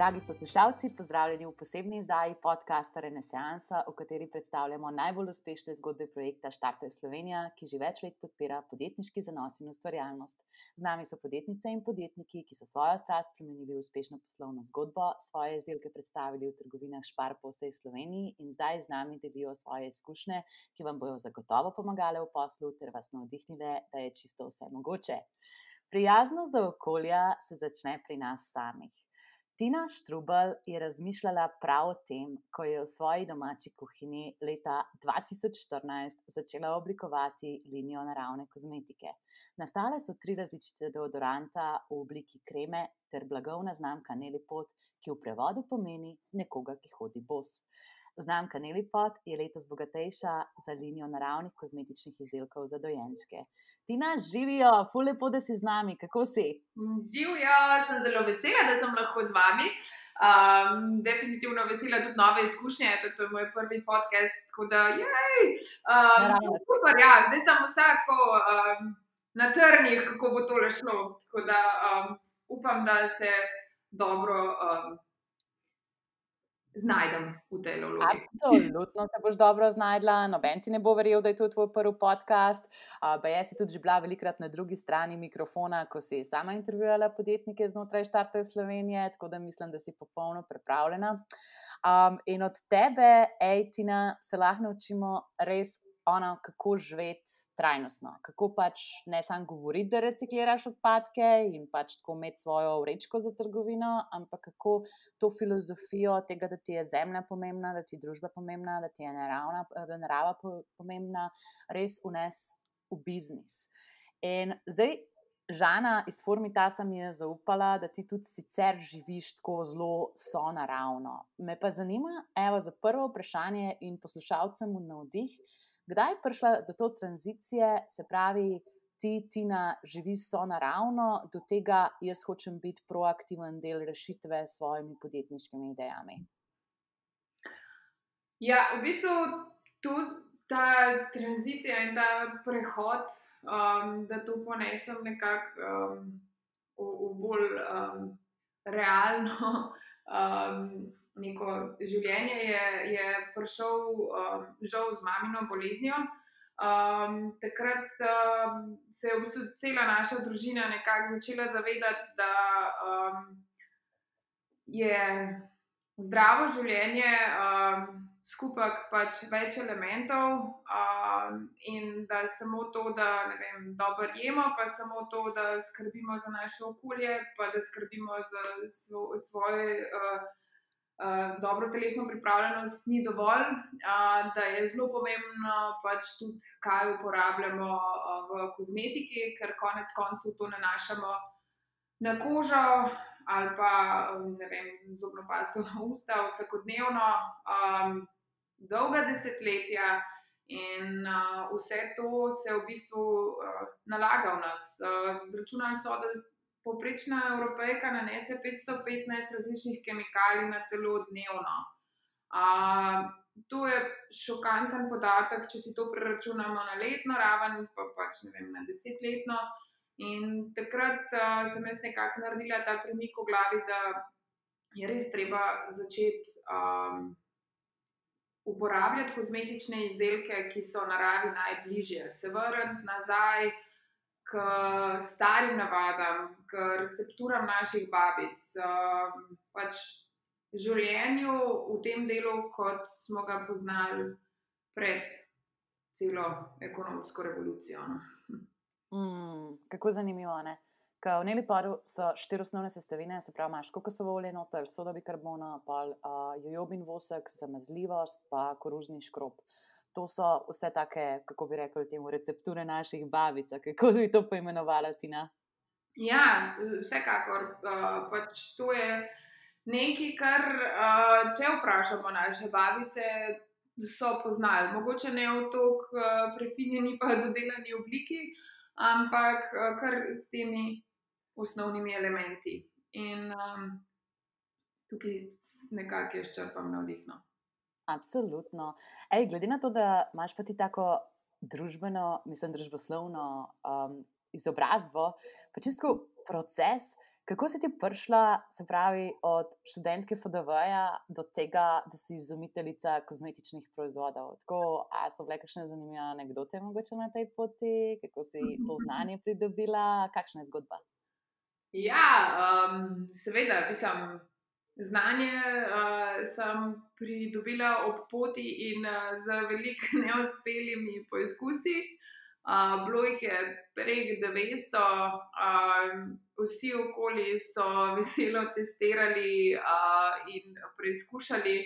Dragi poslušalci, pozdravljeni v posebni izdaji podcasta Renesansa, v kateri predstavljamo najbolj uspešne zgodbe projekta Štarte Slovenija, ki že več let podpira podjetniški zanos in ustvarjalnost. Z nami so podjetnice in podjetniki, ki so svojo strast spremenili v uspešno poslovno zgodbo, svoje izdelke predstavili v trgovinah Špar po vsej Sloveniji in zdaj z nami delijo svoje izkušnje, ki vam bodo zagotovo pomagale v poslu ter vas navdihnile, da je čisto vse mogoče. Prijaznost do okolja se začne pri nas samih. Tina Štrubel je razmišljala prav o tem, ko je v svoji domači kuhinji leta 2014 začela oblikovati linijo naravne kozmetike. Nastale so tri različice deodoranta v obliki kreme ter blagovna znamka Nelipot, ki v prevodu pomeni nekoga, ki hodi bos. Znamka Nelipot je letos bogatejša za linijo naravnih kozmetičnih izdelkov za dojenčke. Tina, živijo, fulepo, da si z nami, kako si? Živijo, sem zelo vesela, da sem lahko z vami. Um, definitivno vesela tudi nove izkušnje, to je moj prvi podcast. Tako da, jej, um, super, ja, zdaj sem vsa tako um, na trnih, kako bo to šlo. Tako da um, upam, da se dobro. Um, znajdem v tej vlogi. Absolutno se boš dobro znašla, noben ti ne bo verjel, da je to tvoj prvi podcast. Uh, jaz si tudi bila velikrat na drugi strani mikrofona, ko si sama intervjuvala podjetnike znotraj Štarte Slovenije, tako da mislim, da si popolno pripravljena. Um, in od tebe, Ejtina, se lahko naučimo res ono, kako živeti trajnostno, kako pač ne samo govoriti, da recikliraš odpadke in pač tako imeti svojo vrečko za trgovino, ampak kako to filozofijo tega, da ti je zemlja pomembna, da ti je družba pomembna, da ti je naravna, eh, narava pomembna, res unes v biznis. In zdaj. Žana iz Formitasa mi je zaupala, da ti tudi sicer živiš tako zelo sonaravno. Me pa zanima, evo, za prvo vprašanje in poslušalcem v navdih, Kdaj je prišla do te tranzicije, se pravi, ti, Tina, živiš so naravno, do tega jaz hočem biti proaktiven del rešitve s svojimi podjetniškimi idejami? Ja, v bistvu tu ta tranzicija in ta prehod, um, da to ponesem nekako um, v, v bolj um, realno. Um, neko življenje, je, je prišel um, žal z mamino boleznijo. Um, takrat um, se je v bistvu cela naša družina nekako začela zavedati, da um, je zdravo življenje um, skupaj pač več elementov um, in da samo to, da vem, dobro jemo, pa samo to, da skrbimo za naše okolje, pa da skrbimo za svo, svoje. Uh, uh, dobro telesno pripravljenost ni dovolj, uh, da je zelo pomembno pač tudi, kaj uporabljamo uh, v kozmetiki, ker konec koncev to nanašamo na kožo ali pa ne vem, zobno pasto v usta vsakodnevno, um, dolga desetletja. In uh, vse to se v bistvu uh, nalaga v nas. Uh, zračunali so, da Poprečna evropejka nanese 515 različnih kemikalij na telo dnevno. Uh, to je šokanten podatek, če si to preračunamo na letno raven, pa pač ne vem, na desetletno. In takrat uh, sem jaz nekako naredila ta premik v glavi, da je res treba začeti um, uporabljati kozmetične izdelke, ki so naravi najbližje, se vrniti nazaj k starim navadam, k recepturam naših babic, um, pač življenju v tem delu, kot smo ga poznali pred celo ekonomsko revolucijo. No. Mm, kako zanimivo. Ne? V Neliparu so štiri osnovne sestavine, se pravi, imaš kokosov olje, noter, soda bikarbona, pa uh, jojobin vosek, zamazljivost, pa koruzni škrob. Uh, to so vse take, kako bi rekli, temu, recepture naših babic. Kako bi to poimenovala, Tina? Ja, vsekakor. Uh, pač to je nekaj, kar, uh, če vprašamo naše babice, so poznali. Mogoče ne v tako uh, prefinjeni, pa dodelani obliki, ampak uh, kar s temi osnovnimi elementi. In um, tukaj nekako jaz črpam navdihno. Absolutno. Ej, glede na to, da imaš pa ti tako družbeno, mislim, družboslovno um, izobrazbo, pa čisto proces, kako si ti prišla, se pravi, od študentke FDV-ja do tega, da si izumiteljica kozmetičnih proizvodov. Tako, a so bile kakšne zanimive anekdote mogoče na tej poti, kako si to znanje pridobila, kakšna je zgodba? Ja, um, seveda, mislim. Znanje uh, sem pridobila ob poti in uh, z veliko neuspelimi poizkusi. Uh, bilo jih je prek 900, uh, vsi okoli so veselo testirali uh, in preizkušali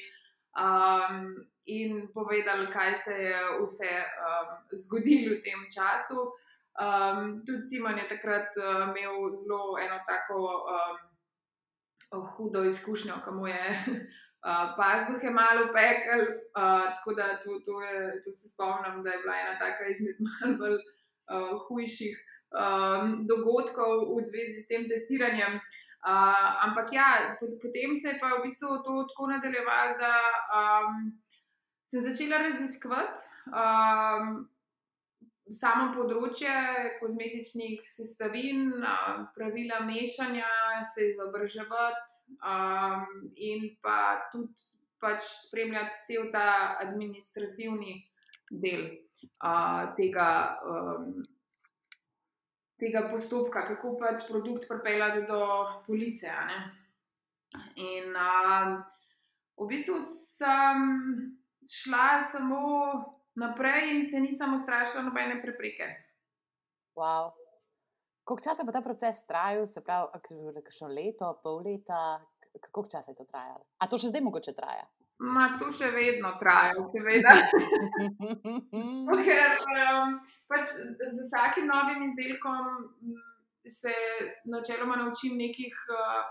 um, in povedali, kaj se je vse um, zgodilo v tem času. Um, tudi Simon je takrat uh, imel zelo eno tako. Um, hudo izkušnjo, ki mu je uh, pazduhe malo pekel. Uh, tako da to, to, je, to se spomnim, da je bila ena taka izmed malce uh, hujših um, dogodkov v zvezi s tem testiranjem. Uh, ampak ja, potem se je pa v bistvu to tako nadaljevalo, da um, sem začela raziskovati. Um, samo področje kozmetičnih sestavin, pravila mešanja, se izobraževati um, in pa tudi pač spremljati cel ta administrativni del uh, tega, um, tega postopka, kako pač produkt pripeljati do police. In um, v bistvu sem šla samo naprej in se nisem ustrašila nobene prepreke. Wow. Koliko časa bo ta proces trajal, se pravi, kakšno leto, pol leta, koliko časa je to trajalo? A to še zdaj mogoče traja? Ma, to še vedno traja, seveda. Ker um, pač z vsakim novim izdelkom se načeloma naučim nekih uh,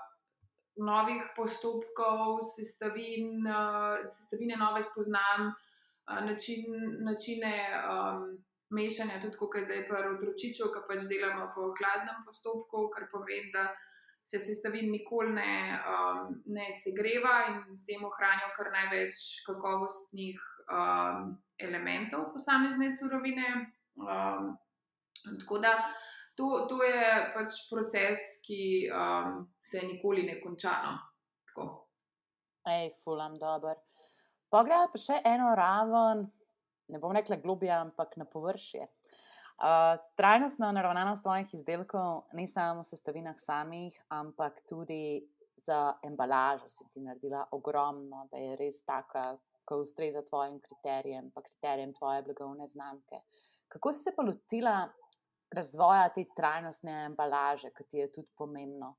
novih postopkov, sestavin, uh, sestavine nove spoznam način, načine um, mešanja, tudi kot je zdaj pri otročiču, ki pač delamo po hladnem postopku, kar pomeni, da se sestavin nikoli ne, um, ne segreva in s tem ohranijo kar največ kakovostnih um, elementov posamezne surovine. Um, tako da. To, to je pač proces, ki um, se nikoli ne konča. No? Ej, fulam, dobro. Poglej pa še eno raven, ne bom rekla globje, ampak na površje. Uh, trajnostna naravnanost tvojih izdelkov ni samo v sestavinah samih, ampak tudi za embalažo si ti naredila ogromno, da je res taka, ki ustreza tvojim kriterijem, pa kriterijem tvoje blagovne znamke. Kako si se pa lotila razvoja te trajnostne embalaže, ki ti je tudi pomembno?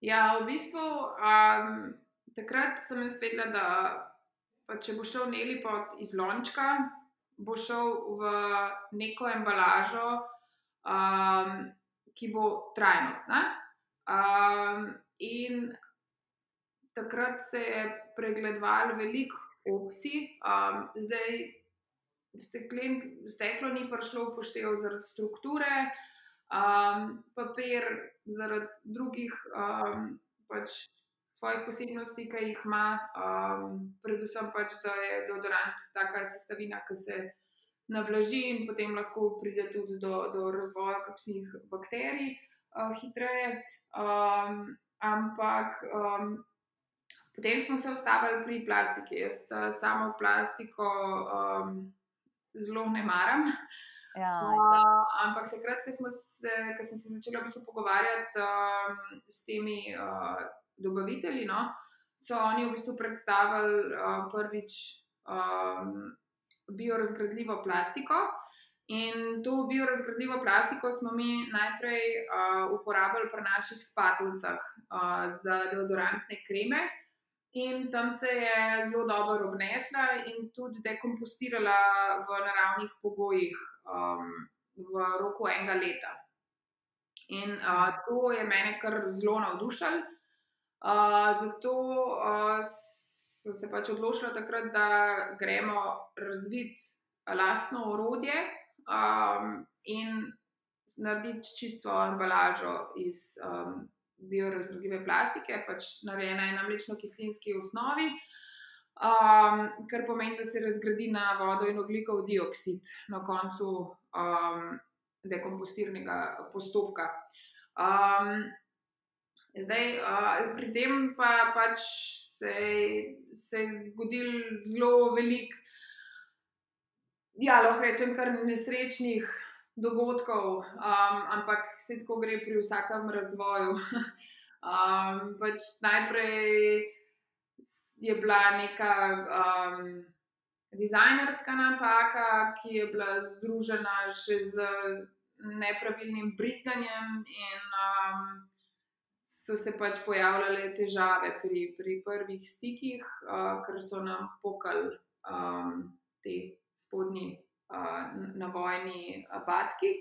Ja, v bistvu. Um takrat sem jaz vedela, da če bo šel Neli pot iz lončka, bo šel v neko embalažo, um, ki bo trajnostna. Um, in takrat se je pregledovalo veliko opcij, um, zdaj steklen, steklo ni prišlo upoštevati zaradi strukture, um, papir zaradi drugih. Um, pač svojih posebnosti, ki jih ima, um, predvsem pač, da je deodorant taka sestavina, ki se navlaži in potem lahko pride tudi do, do razvoja kakšnih bakterij uh, hitreje. Um, ampak um, potem smo se ustavili pri plastiki. Jaz uh, samo plastiko um, zelo ne maram. Ja, uh, ampak takrat, ko, se, sem se začela pogovarjati um, s temi uh, dobavitelji, no, so oni v bistvu predstavili uh, prvič um, biorazgradljivo plastiko. In to biorazgradljivo plastiko smo mi najprej uh, uporabljali pri naših spatuljcah uh, za deodorantne kreme, in tam se je zelo dobro obnesla in tudi dekompostirala v naravnih pogojih um, v roku enega leta. In uh, to je mene kar zelo navdušilo zato uh, so se pač odločili takrat, da gremo razviti lastno orodje um, in narediti čisto embalažo iz um, biorazgradljive plastike, pač narejena je na mlečno-kislinski osnovi. Um, kar pomeni, da se razgradi na vodo in oglikov dioksid na koncu um, dekompostirnega postopka. Um, zdaj, uh, pri tem pa pač se, se je zgodil zelo velik, ja, lahko rečem, kar nesrečnih dogodkov, um, ampak vse tako gre pri vsakem razvoju. um, pač najprej je bila neka. Um, Dizajnerska napaka, ki je bila združena še z nepravilnim briskanjem, in um, so se pač pojavljale težave pri, pri prvih stikih, uh, ker so nam pokali um, te spodnji uh, navojni abatki.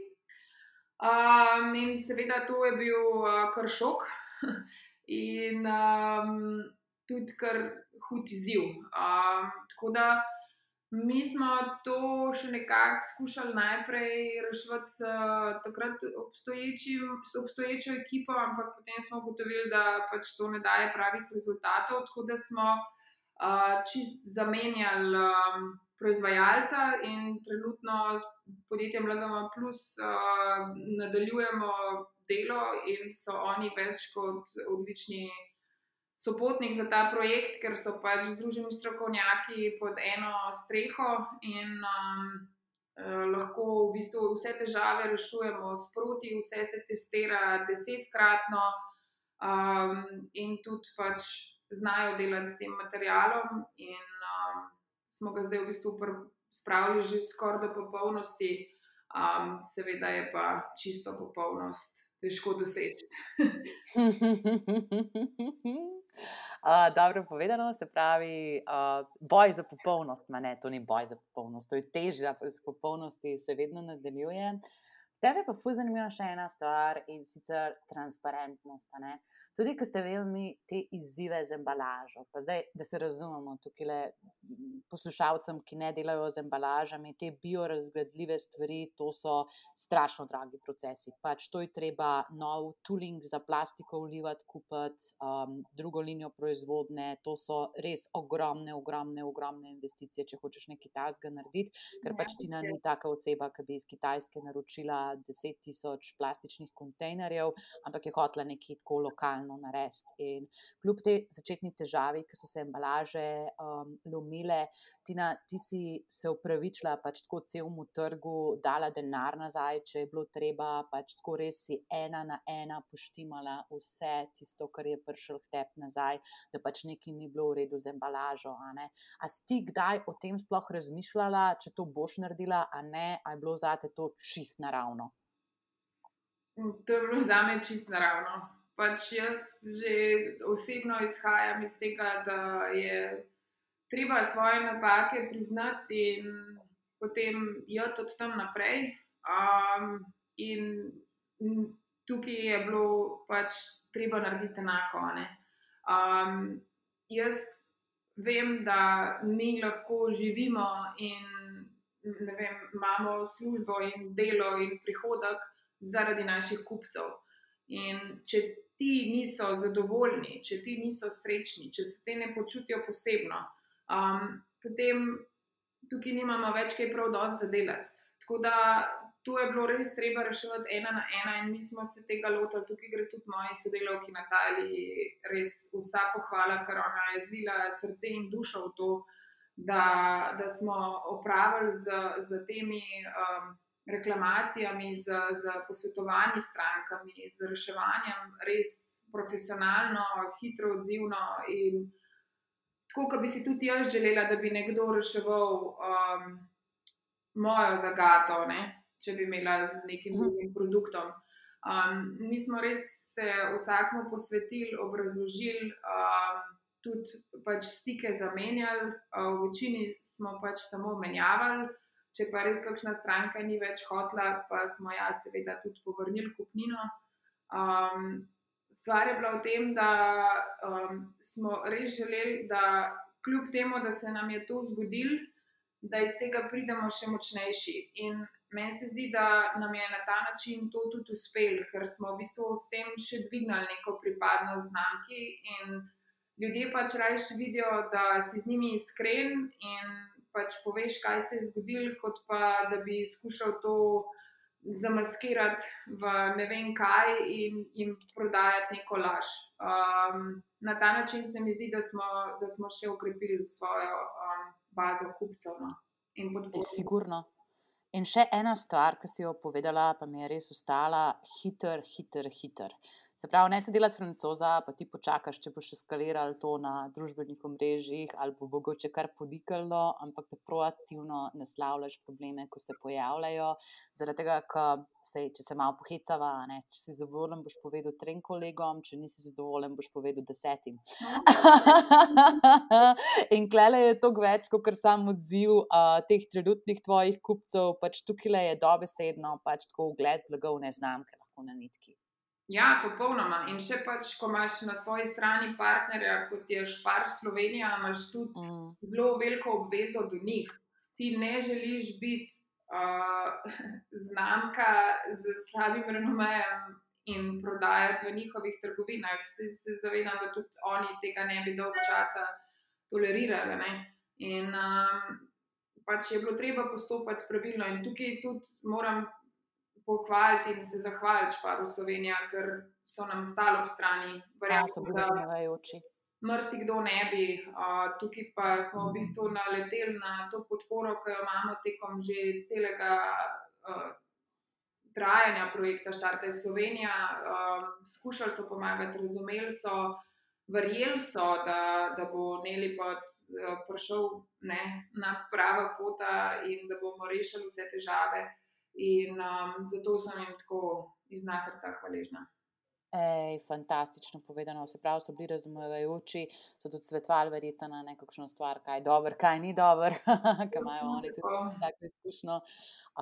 Um, in seveda to je bil uh, kar šok in um, tudi kar hud izziv. Um, tako da. Mi smo to še nekako skušali najprej rešiti s takrat obstoječo ekipo, ampak potem smo ugotovili, da pač to ne daje pravih rezultatov. Tako da smo uh, čist zamenjali um, proizvajalca in trenutno s podjetjem LGM Plus uh, nadaljujemo delo in so oni več kot odlični sopotnik za ta projekt, ker so pač združeni strokovnjaki pod eno streho in um, eh, lahko v bistvu vse težave rešujemo sproti, vse se testira desetkratno um, in tudi pač znajo delati s tem materialom. In um, smo ga zdaj v bistvu spravili že skoraj do popolnosti, um, seveda je pa čisto popolnost. Težko doseči. Dobro povedano, se pravi, uh, boj za popolnost, ne, to ni boj za popolnost, to je težje, da se popolnosti se vedno nadaljuje. Uh, Tebe pa fu zanimiva še ena stvar in sicer transparentnost. Tudi, ki ste vedeli te izzive z embalažo. Pa zdaj, da se razumemo, tukaj le poslušalcem, ki ne delajo z embalažami, te biorazgradljive stvari, to so strašno dragi procesi. Pač to je treba nov tooling za plastiko vlivati, kupiti um, drugo linijo proizvodne. To so res ogromne, ogromne, ogromne investicije, če hočeš nekaj tasga narediti, ker ja, pač ti ni taka oseba, ki bi iz Kitajske naročila 10 tisoč plastičnih kontejnerjev, ampak je hotela nekaj tako lokalno narediti. In kljub tej začetni težavi, ki so se embalaže um, lomile, Tina, ti si se upravičila pač tako celemu trgu, dala denar nazaj, če je bilo treba, pač tako res si ena na ena poštimala vse tisto, kar je prišel k tebi nazaj, da pač nekaj ni bilo v redu z embalažo. A, a si ti kdaj o tem sploh razmišljala, če to boš naredila, a ne, a je bilo zate to čist naravno? To je bilo za me čisto naravno. Pač jaz že osebno izhajam iz tega, da je treba svoje napake priznati in potem joti od tam naprej. Um, in tukaj je bilo pač treba narediti enako. Um, jaz vem, da mi lahko živimo in vem, imamo službo in delo in prihodek zaradi naših kupcev. In če ti niso zadovoljni, če ti niso srečni, če se ti ne počutijo posebno, um, potem tukaj nimamo več kaj prav dosti za delati. Tako da to je bilo res treba reševati ena na ena, in mi smo se tega lotili. Tukaj gre tudi moji sodelavki Nataliji, res vsa pohvala, ker ona je zlila srce in dušo v to, da, da smo opravili z, z temi. Um, reklamacijami, z, z posvetovanji strankami, z reševanjem res profesionalno, hitro, odzivno. In tako, kot bi si tudi jaz želela, da bi nekdo reševal um, mojo zagato, ne? če bi imela z nekim mhm. drugim produktom. Um, mi smo res se vsakmu posvetili, obrazložili, um, tudi pač stike zamenjali, uh, v večini smo pač samo menjavali. Če pa res kakšna stranka ni več hotla, pa smo ja, seveda tudi povrnili kupnino. Um, stvar je bila v tem, da um, smo res želeli, da kljub temu, da se nam je to zgodilo, da iz tega pridemo še močnejši. In meni se zdi, da nam je na ta način to tudi uspelo, ker smo v bistvu s tem še dvignili neko pripadnost znamki. Ljudje pač rajš vidijo, da si z njimi iskren in pač poveš, kaj se je zgodilo, kot pa da bi skušal to zamaskirati v ne vem kaj in jim prodajati neko laž. Um, na ta način se mi zdi, da smo, da smo še ukrepili svojo um, bazo kupcev no, in podpornikov. Sigurno. In še ena stvar, ki si jo povedala, pa mi je res ostala, hiter, hiter, hiter. Se pravi, ne se delati francoza, pa ti počakaš, če boš eskaliral to na družbenih omrežjih ali bo mogoče kar podikalno, ampak da proaktivno naslavljaš probleme, ko se pojavljajo. Zaradi tega, ker se, če se malo pohecava, ne, če si zadovoljen, boš povedal trem kolegom, če nisi zadovoljen, boš povedal desetim. In klele je to več, kot sam odziv uh, teh trenutnih tvojih kupcev, pač tukaj je dobesedno, pač tako ugled blagovne znamke lahko na nitki. Ja, popolnoma. In še pač, ko imaš na svoji strani partnerja, kot je Špar Slovenija, imaš tudi mm. zelo veliko obvezo do njih. Ti ne želiš biti uh, znamka z slabim renomejem in prodajati v njihovih trgovinah. Se, se zavedam, da tudi oni tega ne bi dolgo časa tolerirali. Ne? In um, pač je bilo treba postopati pravilno. In tukaj tudi moram pohvaliti in se zahvaliti Šparu Slovenija, ker so nam stali ob strani. Ja, so bili zmajajoči. Mrsi kdo ne bi, uh, tukaj pa smo v bistvu naleteli na to podporo, ki jo imamo tekom že celega uh, trajanja projekta Štarte Slovenija. Uh, skušali so pomagati, razumeli so, verjeli so, da, da bo Neli pod. Prišel ne, na prava pota, in da bomo rešili vse težave. In um, zato sem jim tako iz nas srca hvaležna. Ej, fantastično povedano, se pravi, so bili razumevajoči, so tudi svetovali, verjetno na nekakšno stvar, kaj je dobro, kaj ni dobro, kaj imajo oni tudi tako izkušnjo.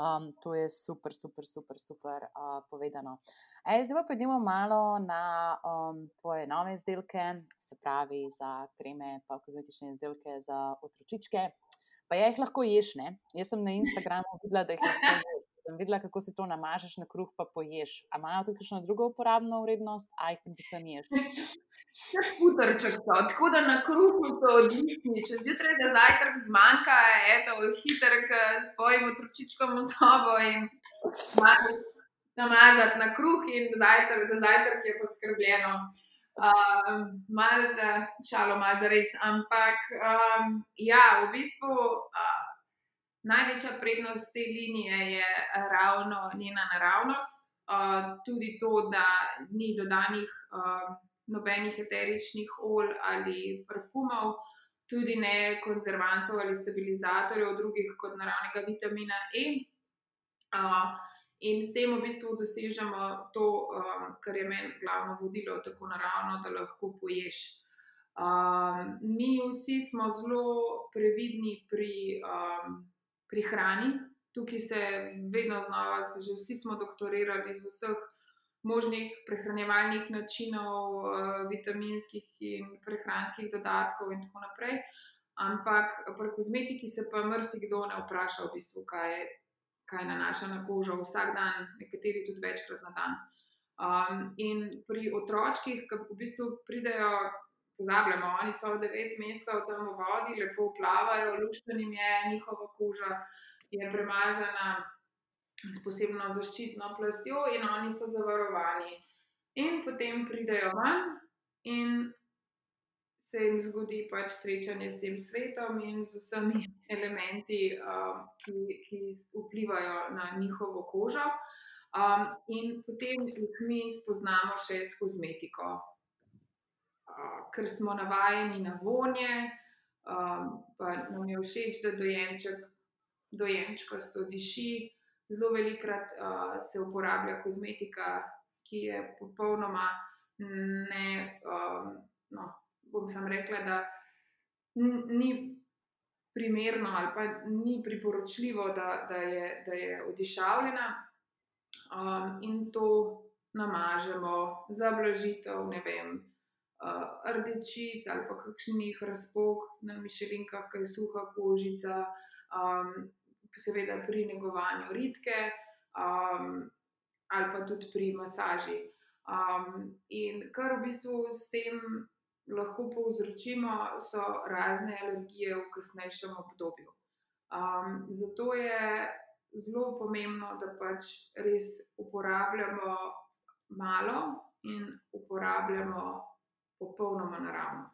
Um, to je super, super, super, super uh, povedano. Ej, zdaj pa pojdimo malo na um, tvoje nove izdelke, se pravi za kreme, pa kozmetične izdelke za otročičke. Pa ja jih lahko ješ, ne? Jaz sem na Instagramu videla, da jih lahko ješ sem videla, kako si to namažeš na kruh, pa poješ. A imajo tudi kakšno drugo uporabno vrednost, aj predvsem ješ. Putrček so, tako da na kruhu so odlični. Če zjutraj za zajtrk zmanjka, je to hiter s svojim otročičkom v sobo in namazati na kruh in zajtrk, za zajtrk je poskrbljeno. Um, malo za šalo, malo za res. Ampak um, ja, v bistvu. Uh, Največja prednost te linije je ravno njena naravnost, uh, tudi to, da ni dodanih uh, nobenih eteričnih olj ali parfumov, tudi ne konzervansov ali stabilizatorjev, drugih kot naravnega vitamina E. In s tem v bistvu dosežemo to, kar je meni glavno vodilo, tako naravno, da lahko poješ. Um, mi vsi smo zelo previdni pri. Um, pri hrani. Tukaj se vedno znova, že vsi smo doktorirali iz vseh možnih prehranjevalnih načinov, eh, vitaminskih in prehranskih dodatkov, in tako naprej. Ampak pri kozmetiki se pa marsikdo ne vpraša, v bistvu, kaj, kaj nanaša na kožo vsak dan, nekateri tudi večkrat na dan. Um, in pri otročkih, ki v bistvu pridejo pozabljamo, oni so 9 mesecev tam v vodi, lepo plavajo, luštenim je njihova koža, je premazana s posebno zaščitno plastjo in oni so zavarovani. In potem pridejo ven in se jim zgodi pač srečanje s tem svetom in z vsemi elementi, um, ki, ki vplivajo na njihovo kožo. Um, in potem jih mi spoznamo še s kozmetiko ker smo navajeni na vonje, um, pa nam je všeč, da dojenček, dojenčka sto diši. Zelo velikrat uh, se uporablja kozmetika, ki je popolnoma ne. Um, no, bom sam rekla, da ni primerno ali pa ni priporočljivo, da, da, je, da je odišavljena. Um, in to namažemo za blažitev, ne vem, uh, rdečic ali pa kakšnih razpok na mišelinkah, kaj je suha kožica, um, seveda pri negovanju ritke um, ali pa tudi pri masaži. Um, in kar v bistvu s tem lahko povzročimo, so razne alergije v kasnejšem obdobju. Um, zato je zelo pomembno, da pač res uporabljamo malo in uporabljamo popolnoma naravno.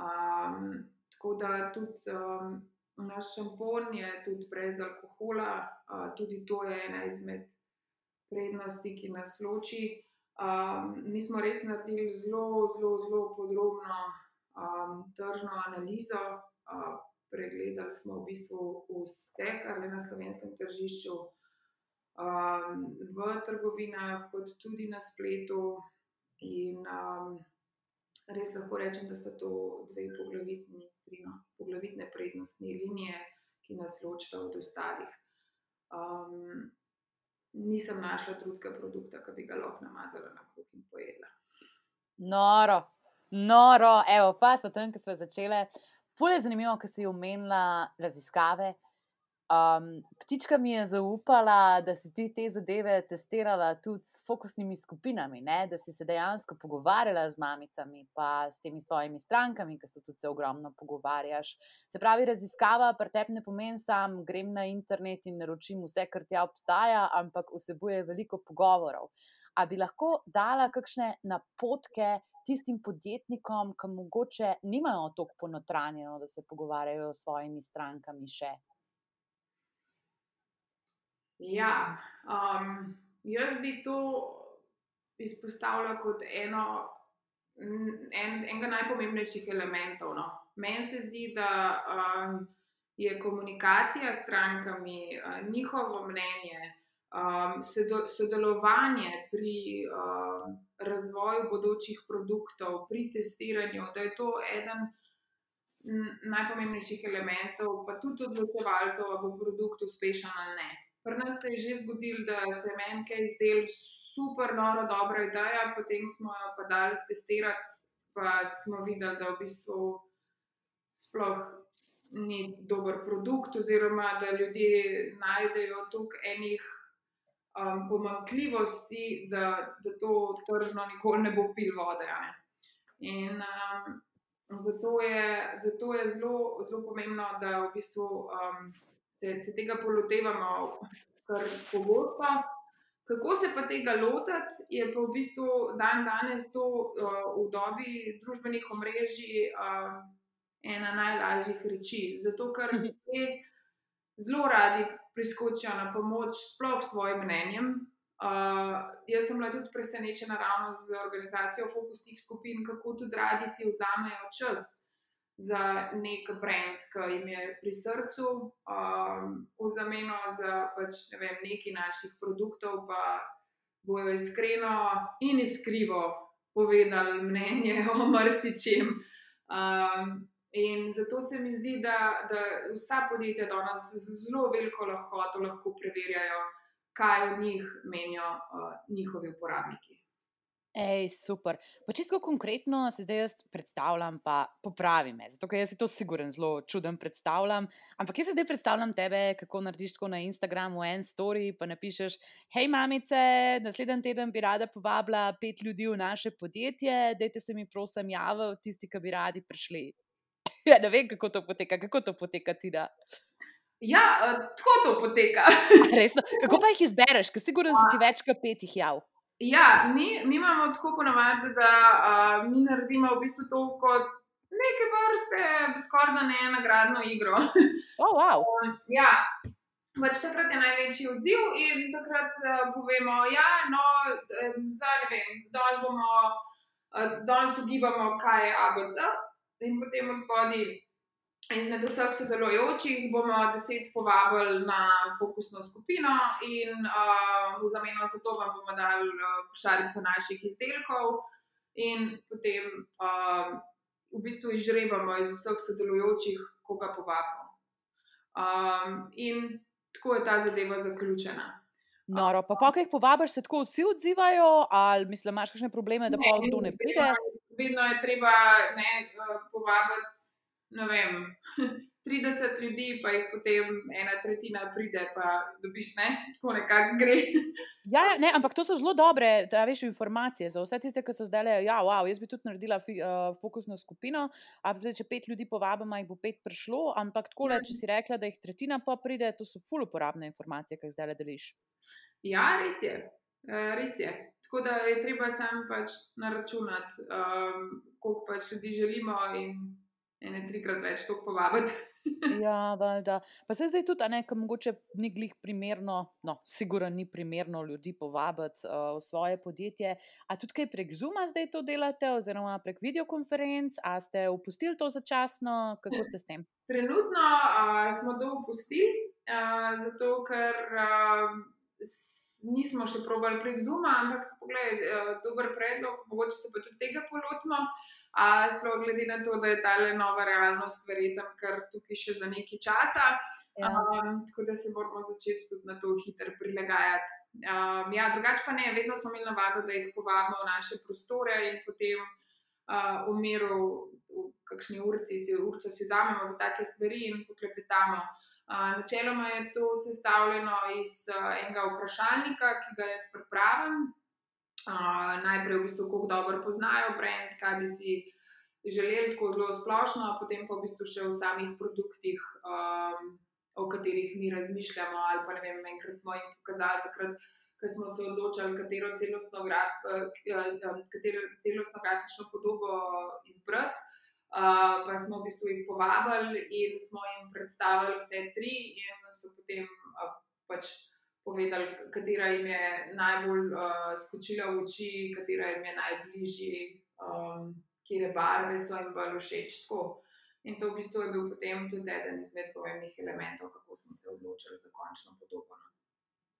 Um, tako da tudi um, naš šampon je tudi brez alkohola, uh, tudi to je ena izmed prednosti, ki nas loči. Um, mi smo res naredili zelo, zelo, zelo podrobno um, tržno analizo. Uh, pregledali smo v bistvu vse, kar je na slovenskem tržišču, um, v trgovinah, kot tudi na spletu. In um, res lahko rečem, da so to dve poglavitni, tri, no, poglavitne prednostne linije, ki nas ločijo od ostalih. Um, nisem našla drugega produkta, ki bi ga lahko namazala na kruh in pojedla. Noro, noro, evo, pa smo tam, ki smo začele. Pule je zanimivo, ker si omenila raziskave. Um, ptička mi je zaupala, da si ti te zadeve testirala tudi s fokusnimi skupinami, ne? da si se dejansko pogovarjala z mamicami, pa s temi svojimi strankami, ki se tudi se ogromno pogovarjaš. Se pravi, raziskava pri tebi ne pomeni samo, grem na internet in naročim vse, kar ti obstaja, ampak vsebuje veliko pogovorov. A bi lahko dala kakšne napotke tistim podjetnikom, ki mogoče nimajo tako ponotranjeno, da se pogovarjajo s svojimi strankami še? Ja, um, jaz bi to izpostavila kot eno, en, enega najpomembnejših elementov. No. Meni se zdi, da um, je komunikacija s strankami, uh, njihovo mnenje, um, sodelovanje pri um, razvoju bodočih produktov, pri testiranju, da je to eden. Najpomembnejših elementov, pa tudi odločevalcev, ali bo produkt uspešen ali ne. Pri nas se je že zgodilo, da se je meni kaj zdel super, noro, dobra ideja, potem smo jo pa dali testirati, pa smo videli, da v bistvu sploh ni dober produkt, oziroma da ljudje najdejo toliko enih um, pomankljivosti, da, da to tržno nikoli ne bo pil vode. Ne? In um, zato je, zato je zelo, zelo pomembno, da v bistvu. Um, se, se tega polotevamo kar pogosto. Kako se pa tega lotiti, je pa v bistvu dan danes to uh, v dobi družbenih omrežij uh, ena najlažjih reči. Zato, ker ljudje zelo radi priskočijo na pomoč, sploh svojim mnenjem. Uh, jaz sem bila tudi presenečena ravno z organizacijo fokusnih skupin, kako tudi radi si vzamejo čas za nek brand, ki jim je pri srcu, um, v zameno za pač, ne vem, nekaj naših produktov, pa bojo iskreno in iskrivo povedali mnenje o marsičem. Um, in zato se mi zdi, da, da vsa podjetja danes z zelo veliko lahkoto lahko preverjajo, kaj o njih menijo uh, njihovi uporabniki. Ej, super. Pa čisto konkretno se zdaj jaz predstavljam, pa popravi me, zato ker jaz si to siguren, zelo čuden predstavljam. Ampak jaz se zdaj predstavljam tebe, kako narediš tako na Instagramu en story, pa napišeš: Hej, mamice, naslednji teden bi rada povabila pet ljudi v naše podjetje, dajte se mi prosim javiti, tisti, ki bi radi prišli. ja, ne vem, kako to poteka, kako to poteka ti da. Ja, uh, tako to poteka. Resno, kako pa jih izbereš, ker siguren si ti več kot pet jih jav. Ja, mi, mi imamo tako ponovadi, da uh, mi naredimo v bistvu to kot neke vrste, skoraj da ne ena nagradna igra. Oh, wow. um, ja, pač takrat je največji odziv in takrat uh, povemo, da ja, no, za ne vem, danes bomo, uh, danes ugibamo, kaj je ABC in potem od spodaj. Izmed vseh sodelujočih bomo deset povabili na fokusno skupino, in uh, v zameno za to vam bomo dali uh, košarico naših izdelkov, in potem uh, v bistvu izžrebamo iz vseh sodelujočih, koga povabimo. Um, in tako je ta zadeva zaključena. Noro, pa, pa kaj jih povabiš, se tako vsi odzivajo, ali misliš, imaš kakšne probleme, da pa kdo ne pride? vedno je treba ne, povabiti, ne vem. 30 ljudi, pa jih potem ena tretjina pride, pa dobiš ne, tako nekako gre. Ja, ja, ne, ampak to so zelo dobre, da veš informacije za vse tiste, ki so zdaj le. Ja, wow, jaz bi tudi naredila fi, uh, fokusno skupino. Zdaj, če pet ljudi povabimo, jih bo pet prišlo. Ampak tako, le, če si rekla, da jih tretjina pa pride, to so ful uporabne informacije, ki jih zdaj le deliš. Ja, res je. Uh, res je. Tako da je treba sam pač naračunati, um, koliko pač ljudi želimo, in ene trikrat več to povabiti. Ja, valjda. Pa se zdaj tudi, da mogoče ni glih primerno, no, sigurno ni primerno ljudi povabiti uh, v svoje podjetje. A tudi kaj prek Zuma zdaj to delate, oziroma prek videokonferenc, a ste opustili to začasno, kako ste s tem? Trenutno uh, smo to opustili, uh, zato ker uh, nismo še probali prek Zuma, ampak pogled, uh, dober predlog, mogoče se pa tudi tega polotimo. A sploh glede na to, da je ta le nova realnost, verjetno, kar tukaj še za nekaj časa. Ja. Um, tako da se moramo začeti tudi na to hitro prilagajati. Um, ja, drugače pa ne, vedno smo imeli navado, da jih povabimo v naše prostore in potem uh, v miru, v kakšni urci, si, urco si vzamemo za take stvari in poklepetamo. Uh, načeloma je to sestavljeno iz uh, enega vprašalnika, ki ga jaz pripravim, najprej v bistvu, kako dobro poznajo brand, kaj bi si želeli, tako zelo splošno, potem pa v bistvu še v samih produktih, um, o katerih mi razmišljamo. Ali pa ne vem, enkrat smo jim pokazali, takrat, ko smo se odločili, katero celostno, graf, uh, katero celostno grafično podobo izbrati. Uh, pa smo v bistvu jih povabili in smo jim predstavili vse tri, in so potem uh, pač povedali, katera jim je najbolj uh, skočila v oči, katera jim je najbližji, um, kje barve so jim bolj všeč. Tako. In to v bistvu je bil potem tudi eden izmed pomembnih elementov, kako smo se odločili za končno podobo. No.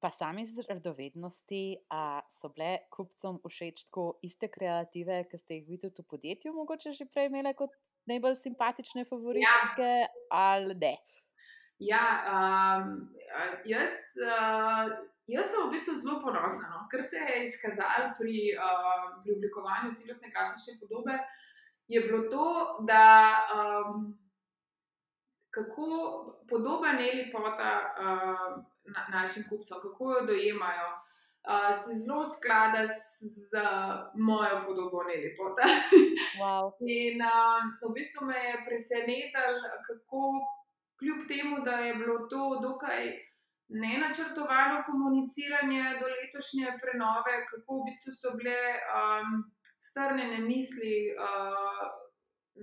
Pa sami z radovednosti, a so bile kupcem všeč tako iste kreative, ki ste jih videli v podjetju, mogoče že prej imeli kot najbolj simpatične favoritke ja. ali ne? Ja, um, jaz, uh, jaz sem v bistvu zelo ponosna, no? ker se je izkazalo pri, uh, pri oblikovanju celostne grafične podobe. Je bilo to, da um, kako podoba Neli Pota uh, na, našim kupcem, kako jo dojemajo, uh, se zelo sklada z, z mojo podobo Neli Pota. Wow. In uh, v bistvu me je presenetilo, kako kljub temu, da je bilo to dokaj nenačrtovano komuniciranje do letošnje prenove, kako v bistvu so bile um, strnjene misli uh,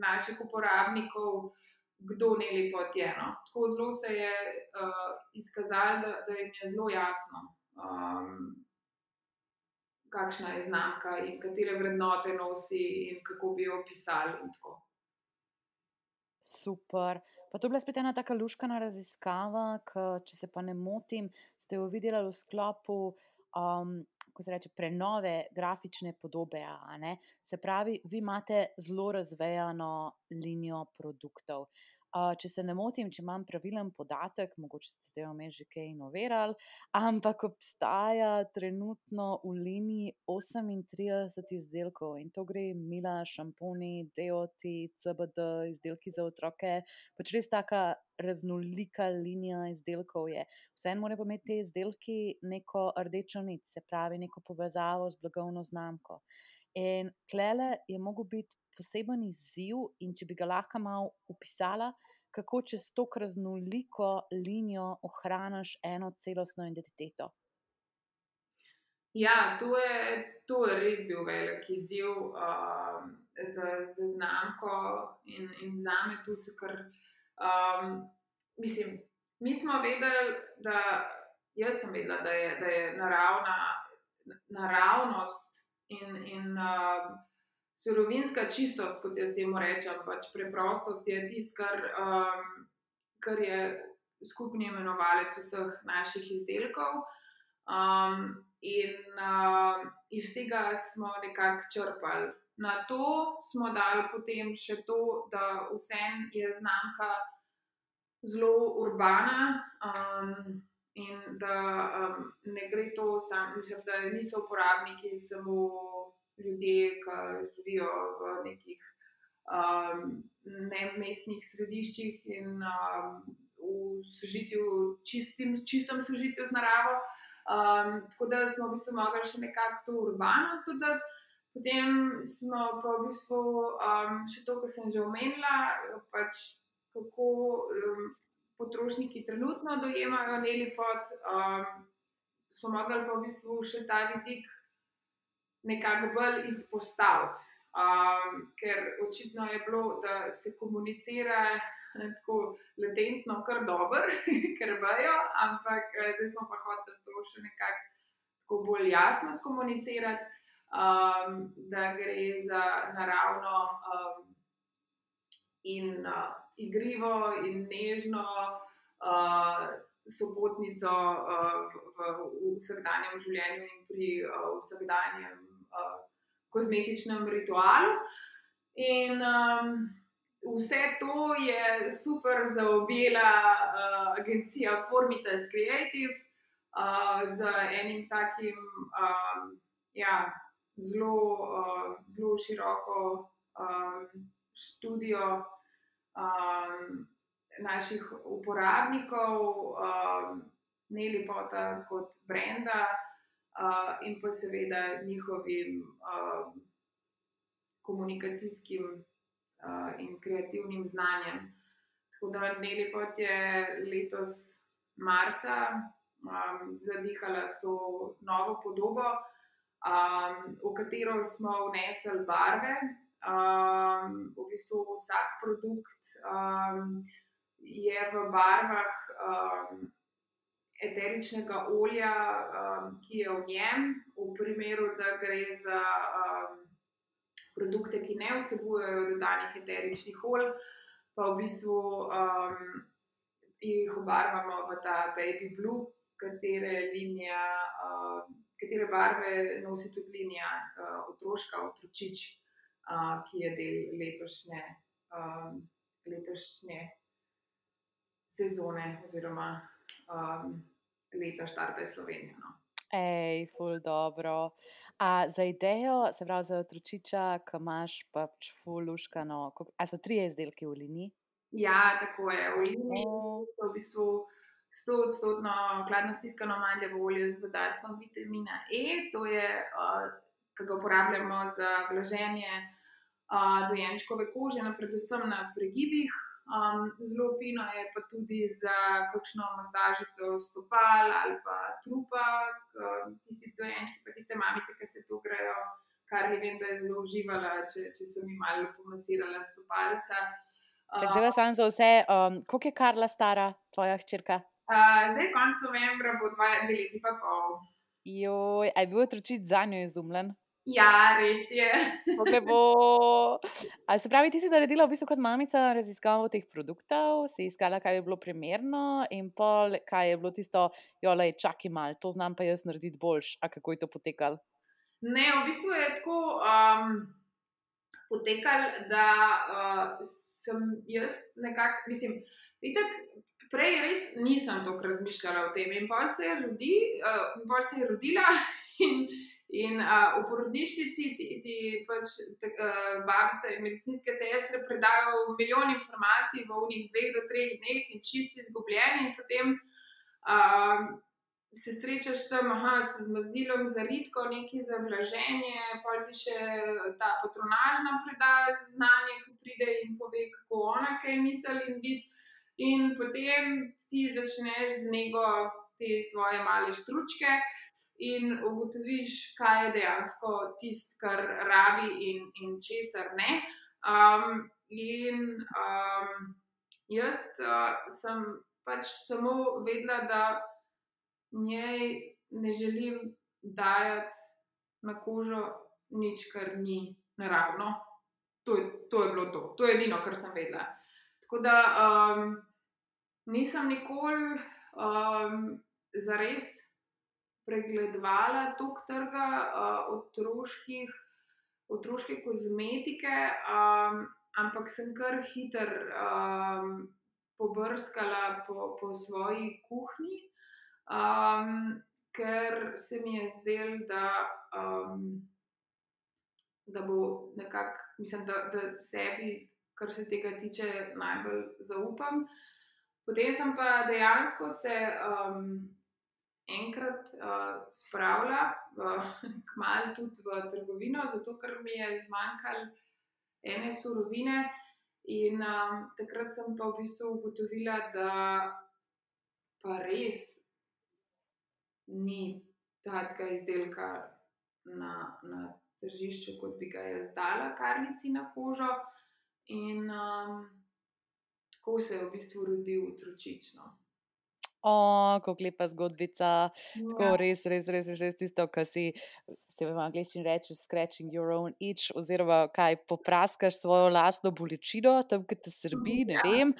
naših uporabnikov, kdo ne lepo je. No. Tako zelo se je uh, izkazalo, da, da jim je zelo jasno. Um, Kakšna je znamka in katere vrednote nosi, in kako bi jo opisali. Super. Pa to je bila spet ena tako luškana raziskava, ki, če se pa ne motim, ste jo videli v sklopu, um, ko se reče, prenove grafične podobe. Se pravi, vi imate zelo razvejano linijo produktov. Če se ne motim, če imam pravilen podatek, mogoče ste zdaj omenili že kaj inovirali, ampak obstaja trenutno v liniji 38 izdelkov in to gre mila, šamponi, deoti, CBD, izdelki za otroke. Pač res taka raznolika linija izdelkov je. Vseeno morajo imeti te izdelki neko rdečo nit, se pravi neko povezavo z blagovno znamko. In klele je mogel biti poseben izziv, in če bi ga lahko malo upisala, kako čez to raznoliko linijo ohraniš eno celostno identiteto. Ja, to je, to je res bil velik izziv um, za, za znamko in, in za me tudi, ker um, mislim, mi smo vedeli, da, jaz sem vedela, da je, da je naravna, naravnost in, in uh, surovinska čistost, kot jaz temu rečem, pač preprostost je tisto, kar, um, kar je skupni imenovalec vseh naših izdelkov. Um, in uh, iz tega smo nekako črpali. Na to smo dali potem še to, da vsem je znamka zelo urbana. Um, In da um, ne gre to samo, da niso uporabniki samo ljudje, ki živijo v nekih um, nemestnih središčih in um, v sožitju, čistim, čistem sožitju z naravo. Um, tako da smo v bistvu mogli še nekako to urbanost dodati. Potem smo pa v bistvu um, še to, kar sem že omenila, pač kako um, potrošniki trenutno dojemajo neli pod. Um, smo mogli pa v bistvu še ta vidik nekako bolj izpostaviti. Um, ker očitno je bilo, da se komunicira tako latentno, kar dobro, ker vejo, ampak eh, zdaj smo pa hoteli to še nekako bolj jasno skomunicirati, um, da gre za naravno um, in uh, igrivo in nežno. Uh, Sopotnico uh, v, v, v vsakdanjem življenju in pri uh, vsakdanjem uh, kozmetičnem ritualu. In um, vse to je super zaobjela uh, agencija Formitas Creative uh, z enim takim um, ja, zelo, uh, zelo široko um, študijo um, naših uporabnikov, um, ne lepota kot brenda. Uh, in pa seveda njihovim um, komunikacijskim uh, in kreativnim znanjem. Tako da Nelipot je letos marca um, zadihala s to novo podobo, um, v katero smo vnesli barve. Um, v bistvu vsak produkt um, je v barvah um, eteričnega olja, um, ki je v njem, v primeru, da gre za. Um, produkte, ki ne vsebujejo dodanih eteričnih olj, pa v bistvu um, jih obarvamo v ta baby blue, katere, linija, uh, katere barve nosi tudi linija uh, otroška, otročič, uh, ki je del letošnje, um, letošnje sezone oziroma um, leta Štarta iz Slovenije. No. Ej, ful dobro. A za idejo, se pravi za otročiča, ki imaš pač fuluškano, a so tri izdelke v liniji? Ja, tako je. V liniji je v bistvu 100 odstotno hladno stiskano mandljevo olje z dodatkom vitamina E, to je, uh, ki ga uporabljamo za vlaženje uh, dojenčkove kože, na predvsem na pregibih. Um, zelo fino je pa tudi za kakšno masažico stopal ali pa trupa, tisti dojenčki, pa tiste mamice, ki se to grejo, kar je vem, da je zelo uživala, če, če sem jim malo pomasirala stopalca. Če gre samo za vse, um, koliko je Karla stara, tvoja hčerka? Uh, zdaj, konec novembra bo dva leti pa pol. Joj, je bil otročič za njo izumljen? Ja, res je. Bo... Se pravi, ti si naredila v bistvu kot mamica raziskavo teh produktov, si iskala, kaj je bilo primerno, in pol, kaj je bilo tisto, jole, čakaj mal, to znam pa jaz narediti boljš. A kako je to potekalo? Ne, v bistvu je tako um, potekalo, da uh, sem jaz nekako, mislim, itak, prej res nisem tako razmišljala o tem. In pa se je, rodi, uh, se je rodila. In, In uh, v porodnišnici ti, ti pač uh, babice in medicinske sestre predajo milijon informacij v unih dveh do treh dneh in čisti izgubljeni, in potem uh, se srečaš tam aha, z mazilom za ritko, neki za vlaženje, pa ti še ta patronažna predaja znanje, ki pride in pove, kako ona kaj misli in vidi. In potem ti začneš z nego te svoje male štručke in ugotoviš, kaj je dejansko tisto, kar rabi in, in česar ne. Um, in um, jaz uh, sem pač samo vedela, da njej ne želim dajati na kožo nič, kar ni naravno. To je, to je bilo to, to je edino, kar sem vedela. Tako da um, nisem nikoli um, zares pregledovala tok trga uh, otroških, otroške kozmetike, um, ampak sem kar hiter um, pobrskala po, po svoji kuhinji, um, ker se mi je zdelo, da um, da bo nekako, mislim, da, da sebi, kar se tega tiče, najbolj zaupam. Potem sem pa dejansko se um, enkrat uh, spravila, uh, kmalo tudi v trgovino, zato ker mi je zmanjkalo ene surovine. In um, takrat sem pa v bistvu ugotovila, da pa res ni takega izdelka na, na tržišču, kot bi ga jaz dala, karnici na kožo. In um, tako se je v bistvu rodil utročično. O, kako lepa zgodbica. Ja. Tako res, res, res, res tisto, kar si se v angliščini reče, scratching your own itch, oziroma kaj popraskaš svojo lastno bolečino, tam, ki te srbi, ne ja. vem.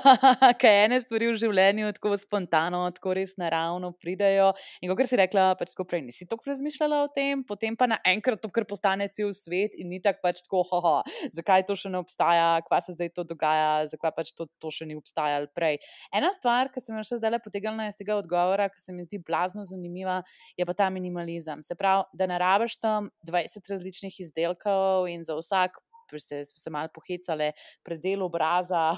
kaj ene stvari v življenju tako spontano, tako res naravno pridejo. In kot si rekla, pač tako prej nisi tako razmišljala o tem, potem pa naenkrat to, kar postane cel svet in ni tako pač tako, haha, zakaj to še ne obstaja, kva se zdaj to dogaja, zakaj pač to, to še ni obstajalo prej. Ena stvar, ki sem jo še zdaj potegnila iz tega odgovora, ki se mi zdi blazno zanimiva, je pa ta minimalizem. Se pravi, da ne rabiš tam 20 različnih izdelkov in za vsak. Se so malo pohecale, predel obraza,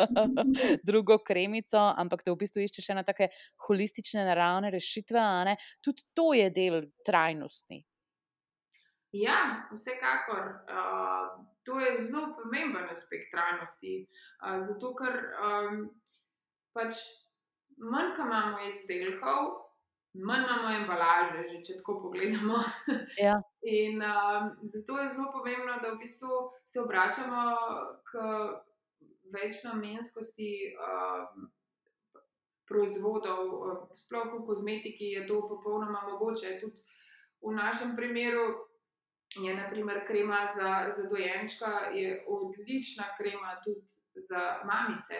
drugo kremico, ampak te v bistvu iščeš ena tako holistične, naravne rešitve. Tudi to je del trajnosti. Ja, vsekakor. Uh, to je zelo pomemben aspekt trajnosti. Uh, zato, ker um, pač manj imamo izdelkov, manj imamo embalaže, že če tako pogledamo. Ja. In um, zato je zelo pomembno, da v bistvu se obračamo k večnamenskosti um, proizvodov, sploh v kozmetiki je to popolnoma mogoče. Tudi v našem primeru. Je naprimer krema za, za dojenčka, je odlična krema tudi za mamice.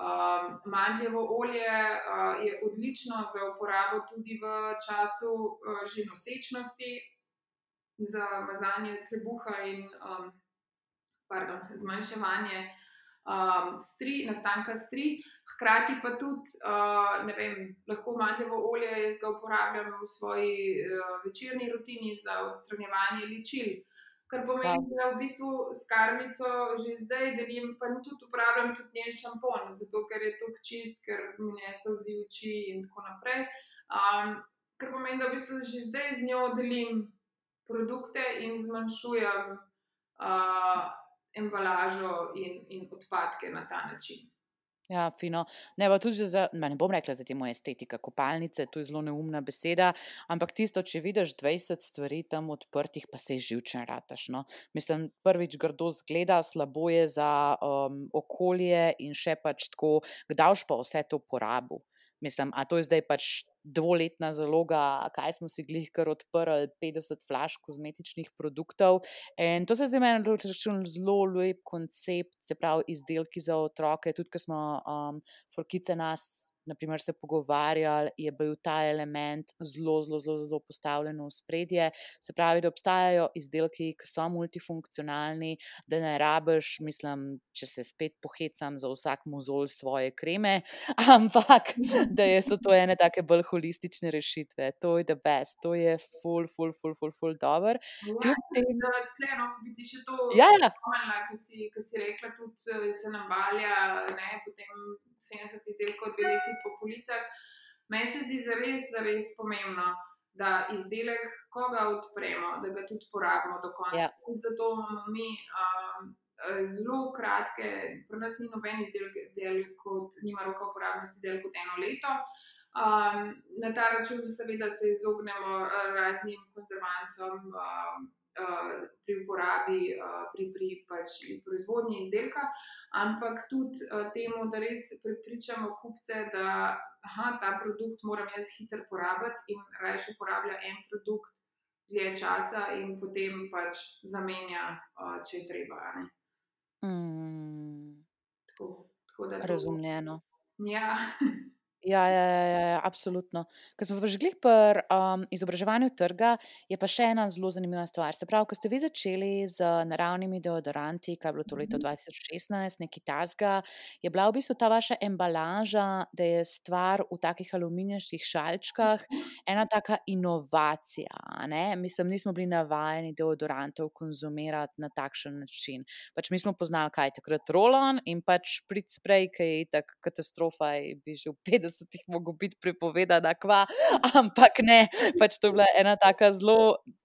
Um, mandljevo olje uh, je odlično za uporabo tudi v času uh, že nosečnosti, za mazanje trebuha in um, pardon, zmanjševanje um, stri, nastanka stri. Hkrati pa tudi, uh, ne vem, lahko mandljevo olje jaz ga uporabljam v svoji uh, večerni rutini za odstranjevanje ličil. Kar pomeni, da v bistvu s karnico že zdaj delim, pa tudi uporabljam tudi njen šampon, zato ker je to čist, ker mi ne so vzi oči in tako naprej. Um, kar pomeni, da v bistvu že zdaj z njo delim produkte in zmanjšujem uh, embalažo in, in odpadke na ta način. Ja, fino. Ne, tudi za, ne bom rekla za te moje estetika, kopalnice, to je zelo neumna beseda, ampak tisto, če vidiš 20 stvari tam odprtih, pa se živčen rataš. No. Mislim, prvič grdo zgleda, slabo je za um, okolje in še pač tako, kdaj pa vse to porabo. Mislim, a to je zdaj pač dvoletna zaloga, kaj smo si glih kar odprli, 50 flash kozmetičnih produktov. In to se zdi meni zelo lep koncept, se pravi, izdelki za otroke, tudi ko smo um, forkice nas naprimer, se pogovarjali, je bil ta element zelo, zelo, zelo, zelo postavljen v spredje. Se pravi, da obstajajo izdelki, ki so multifunkcionalni, da ne rabiš, mislim, če se spet pohecam za vsak mozol svoje kreme, ampak da je, so to ene take bolj holistične rešitve. To je the best, to je full, full, full, full, full dobro. Ja, tleno, biti še to, ja, ja. ki si, si rekla, tudi eh, se nam valja, ne, potem 70 izdelkov, dve leti po policah. Meni se zdi zares, zares pomembno, da izdelek, ko ga odpremo, da ga tudi porabimo do konca. Ja. Zato imamo mi um, zelo kratke, pri nas ni noben izdelek, del kot, nima roka uporabnosti, del kot eno leto. Um, na ta račun, seveda, se izognemo raznim konzervancem. Um, uh, pri uporabi, uh, pri, pri pač proizvodnji izdelka, ampak tudi uh, temu, da res pripričamo kupce, da aha, ta produkt moram jaz hitro porabiti in raje uporablja en produkt dlje časa in potem pač zamenja, če je treba. Mm. Tako, tako da Razumljeno. Ja. Ja, ja, ja, ja, ja, absolutno. Ko smo pa že glih pri um, izobraževanju trga, je pa še ena zelo zanimiva stvar. Se pravi, ko ste vi začeli z naravnimi deodoranti, kaj je bilo to leto 2016, mhm. neki tasga, je bila v bistvu ta vaša embalaža, da je stvar v takih aluminijaških šalčkah ena taka inovacija. Ne? Mislim, nismo bili navajeni deodorantov konzumirati na takšen način. Pač mi smo poznali, kaj je takrat rolon in pač prid sprej, ki je tako katastrofa, in bi že v 50 50-ih mogel biti prepovedana, kva, ampak ne, pač to je bila ena tako zelo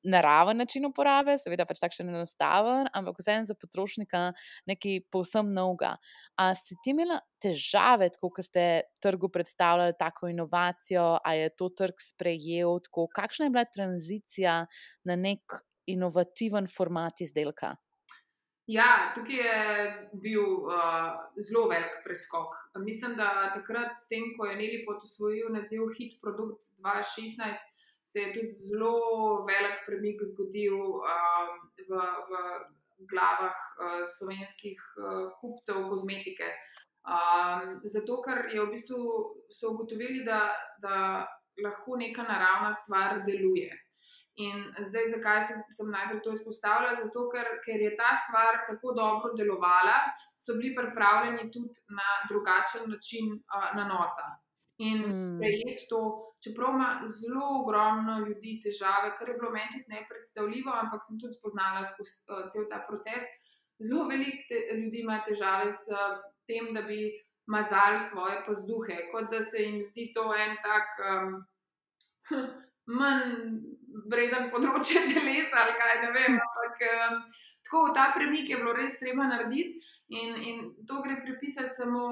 naraven način uporabe, seveda pač takšen enostaven, ampak vseeno za potrošnika nekaj povsem novega. A si ti imela težave, ko ste trgu predstavljali tako inovacijo, a je to trg sprejel, tako, kakšna je bila tranzicija na nek inovativen format izdelka? Ja, tukaj je bil uh, zelo velik preskok. Mislim, da takrat, s tem, ko je Neli pot usvojil naziv Hit Produkt 2016, se je tudi zelo velik premik zgodil uh, v, v glavah uh, slovenskih uh, kupcev kozmetike. Um, zato, ker je v bistvu so ugotovili, da, da lahko neka naravna stvar deluje. In zdaj, zakaj sem, sem najprej to izpostavila? Zato, ker, ker je ta stvar tako dobro delovala, so bili pripravljeni tudi na drugačen način uh, nanosa. In mm. prejeti to, čeprav ima zelo ogromno ljudi težave, kar je bilo meni tudi nepredstavljivo, ampak sem tudi spoznala skozi uh, cel ta proces. Zelo veliko ljudi ima težave s uh, tem, da bi mazali svoje pazduhe, kot da se jim zdi to en tak. Um, manj vreden področje telesa ali kaj ne vem. Ampak um, tako ta premik je bilo res treba narediti in, in to gre pripisati samo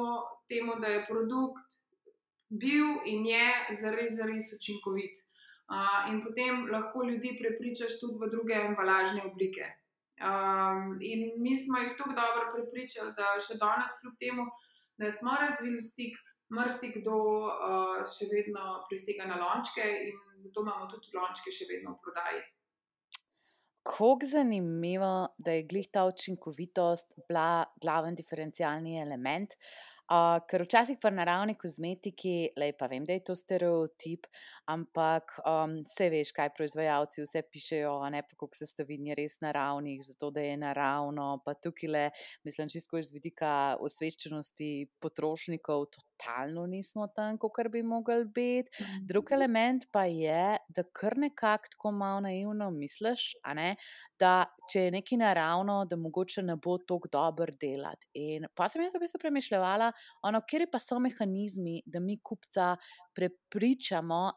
temu, da je produkt bil in je zares, zares učinkovit. Uh, in potem lahko ljudi prepričaš tudi v druge embalažne oblike. Um, in mi smo jih tako dobro prepričali, da še danes, kljub temu, da smo razvili stik, marsikdo uh, še vedno prisega na lončke in zato imamo tudi lončke še vedno v prodaji. Kako zanimivo, da je glih ta učinkovitost bila glaven diferencialni element. Uh, ker včasih pa naravni kozmetiki, le pa vem, da je to stereotip, ampak um, vse veš, kaj proizvajalci vse pišejo, ne pa kako se stavini res naravnih, zato da je naravno. Pa tukaj le, mislim, čisto iz vidika osveščenosti potrošnikov, totalno nismo tam, kot bi mogli biti. Drugi mhm. element pa je, da kar nekako tako malo naivno misliš, ne, da če je nekaj naravno, da mogoče ne bo tako dobro delati. In pa sem jaz v bistvu premišljala ono, kje pa so mehanizmi, da mi kupca prepričamo,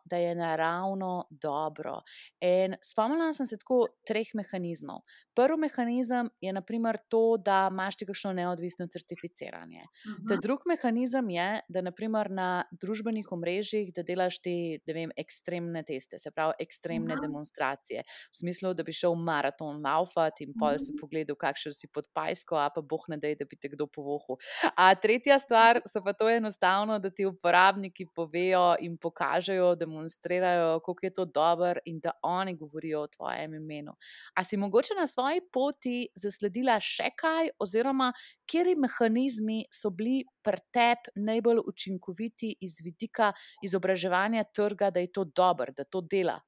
da je naravno dobro. In spomnila sem se tako treh mehanizmov. Prvi mehanizem je naprimer to, da imaš ti kakšno neodvisno certificiranje. Uh -huh. Drugi mehanizem je, da naprimer na družbenih omrežjih, da delaš te, da vem, ekstremne teste, se pravi ekstremne uh -huh. demonstracije. V smislu, da bi šel maraton laufati in pol se pogledal, kakšen si pod pajsko, a pa boh ne dej, da bi te kdo povohal. A tretja stvar so pa to enostavno, da ti uporabniki povejo in pokažejo, demonstrirajo, kako je to dobro in da oni govorijo o tvojem imenu. A si mogoče na svoji poti zasledila še kaj, oziroma kje mehanizmi so bili pri tebi najbolj učinkoviti iz vidika izobraževanja trga, da je to dobro, da to dela?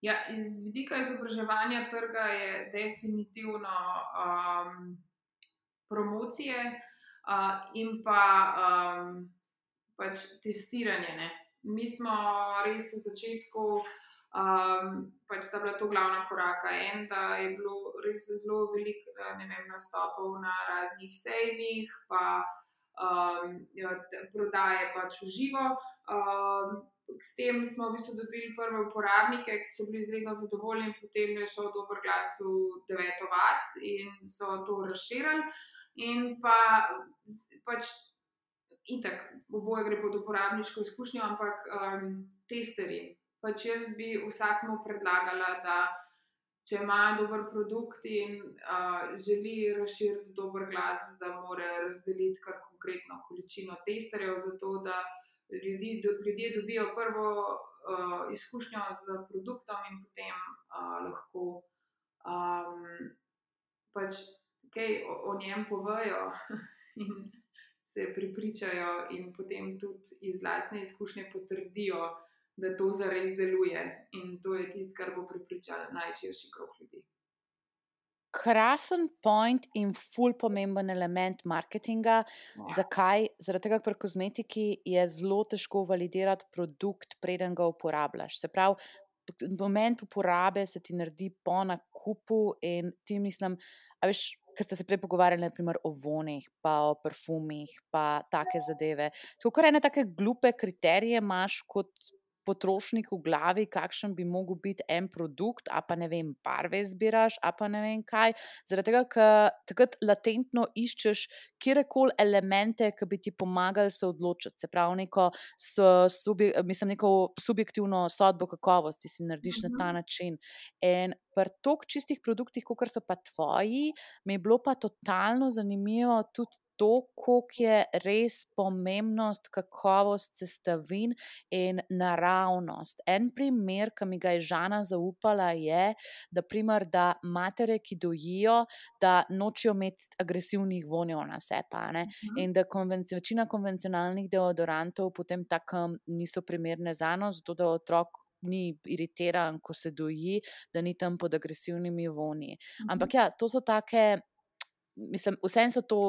Ja, iz vidika izobraževanja trga je definitivno um, promocije uh, in pa um, pač testiranje. Ne. Mi smo res v začetku, um, pač sta bila to glavna koraka. En, da je bilo res zelo veliko nastopov na raznih sejmih, pa um, jo, ja, prodaje pač v živo. Um, S tem smo v bistvu dobili prve uporabnike, ki so bili izredno zadovoljni, potem je šel dober glas v deveto vas in so to razširili. In pa pač itak, oboje gre pod uporabniško izkušnjo, ampak um, testeri. Pač jaz bi vsakmu predlagala, da če ima dober produkt in uh, želi razširiti dober glas, da mora razdeliti kar konkretno količino testerjev, zato da ljudi, do, ljudje dobijo prvo uh, izkušnjo z produktom in potem uh, lahko um, pač kaj o, o njem povejo. se pripričajo in potem tudi iz lastne izkušnje potrdijo, da to zares deluje. In to je tisto, kar bo pripričalo najširši krog ljudi. Krasen point in ful pomemben element marketinga. Ja. Zakaj? Zaradi tega, ker pri kozmetiki je zelo težko validirati produkt, preden ga uporabljaš. Se pravi, moment uporabe se ti naredi po nakupu in ti mislim, a veš. Ker ste se prej pogovarjali naprimer, o vonih, pa o parfumih, pa take zadeve. To, kar ene take glupe kriterije imaš kot potrošnik v glavi, kakšen bi mogel biti en produkt, a pa ne vem, barve izbiraš, a pa ne vem kaj. Zaradi tega, ker takrat latentno iščeš kjerkoli elemente, ki bi ti pomagali se odločiti. Se pravi, neko, subi, mislim, neko subjektivno sodbo kakovosti si narediš na ta mhm. način. In pri tok čistih produktih, kot so pa tvoji, mi je bilo pa totalno zanimivo tudi to, koliko je res pomembnost, kakovost sestavin in naravnost. En primer, ki mi ga je Žana zaupala, je, da, primer, da matere, ki dojijo, da nočijo imeti agresivnih vonjev na sebe. Mhm. In da konvenci, večina konvencionalnih deodorantov potem tako niso primerne za nos, zato da otrok. Ni iritiran, ko se doji, da ni tam pod agresivnimi vonji. Ampak, ja, to so take, mislim, vsem so to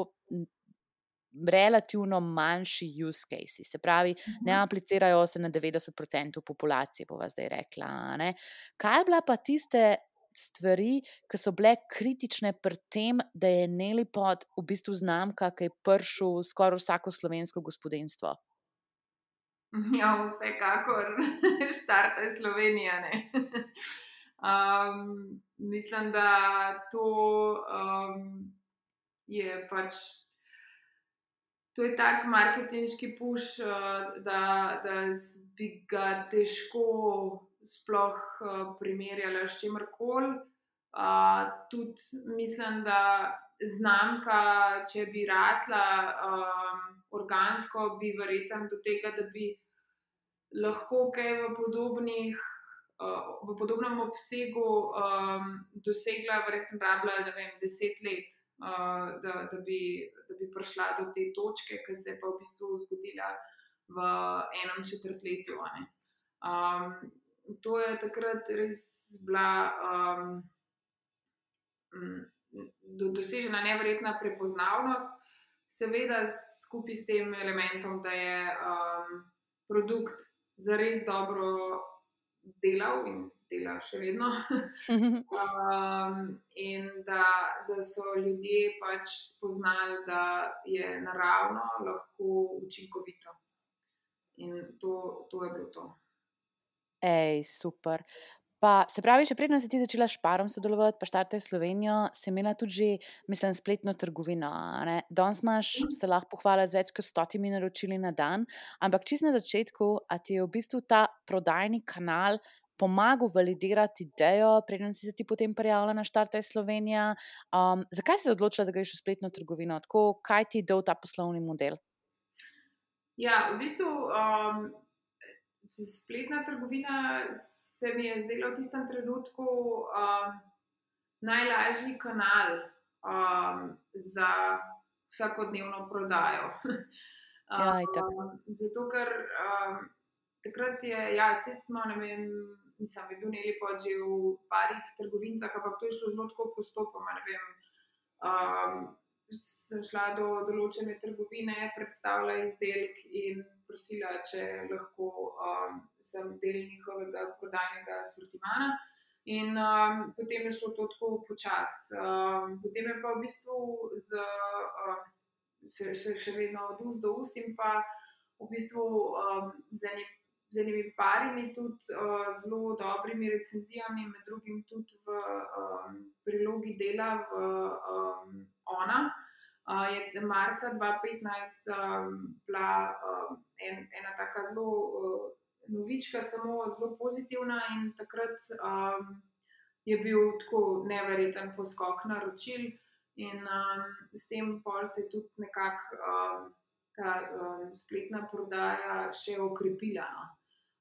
relativno manjši use case, se pravi, ne mhm. aplicirajo se na 90% populacije, bova zdaj rekla. Ne? Kaj je bila pa tiste stvari, ki so bile kritične pri tem, da je Nelipod v bistvu znamka, ki je prišel skoraj vsako slovensko gospodinstvo? Ja, vsekakor, štarte Slovenija. um, mislim, da to um, je pač to je tak marketinški puš, da, da bi ga težko sploh primerjala s čimerkoli. Uh, tudi mislim, da znamka, če bi rasla um, organsko, bi verjetno do tega, da bi lahko kaj v, podobnih, uh, v podobnem obsegu um, dosegla, verjetno, rabila, vem, deset let da, da, bi, da bi prišla do te točke, ki se je pa v bistvu zgodila v enem četrtletju. Um, to je takrat res bila um, do, dosežena nevrjetna prepoznavnost, seveda skupaj s tem elementom, da je um, produkt zares dobro delal in dela še vedno. um, in da, da so ljudje pač spoznali, da je naravno lahko učinkovito. In to, to je bilo to. Ej, super. Pa, se pravi, če prednjo si ti začela s parom sodelovati, pa štarte Slovenijo, si imela tudi že, mislim, spletno trgovino. Danes imaš se lahko pohvala z več kot stotimi naročili na dan, ampak čist na začetku, a ti je v bistvu ta prodajni kanal pomagal validirati idejo, preden si se ti potem prijavila na štarte Slovenija. Um, zakaj si se odločila, da greš v spletno trgovino? Tako, kaj ti je dal ta poslovni model? Ja, v bistvu um, spletna trgovina se mi je zdela v tistem trenutku um, najlažji kanal um, za vsakodnevno prodajo. Ja, um, zato, ker um, takrat je, ja, vse smo, ne vem, nisem bil nekaj pa že v parih trgovinah, ampak to je šlo zelo tako postopoma. Um, sem šla do določene trgovine, predstavila izdelek in prosila, če lahko um, sem del njihovega prodajnega sortimana. In um, potem je šlo to tako počasi. Um, potem je pa v bistvu z, um, se, še, še vedno od ust do ust in pa v bistvu um, z enim z enimi parimi, tudi uh, zelo dobrimi recenzijami, med drugim tudi v um, prilogi dela v um, Ona. Je marca 2015 um, bila um, en, ena tako zelo uh, novička, samo zelo pozitivna, in takrat um, je bil tako neverjeten poskok naročil, in um, s tem pol se je tudi nekako um, ta um, spletna prodaja še okrepila.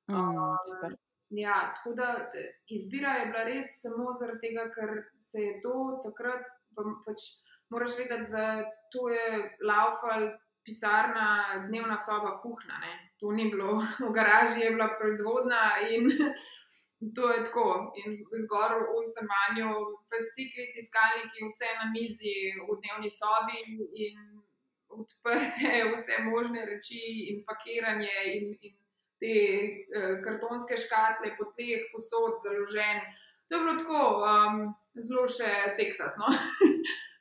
No. Mm, ja, tako da izbira je bila res samo zaradi tega, ker se je to takrat, pa, pač moraš vedeti, da to je laufal pisarna, dnevna soba, kuhna. Ne. To ni bilo, v garaži je bila proizvodna in to je tako. In zgor v stanovanju, fascikli, tiskalniki, vse na mizi, v dnevni sobi in odprte, vse možne reči in pakiranje in. in Te uh, kartonske škatle, po teh posod, založen. To je bilo tako, um, zelo še teksasno.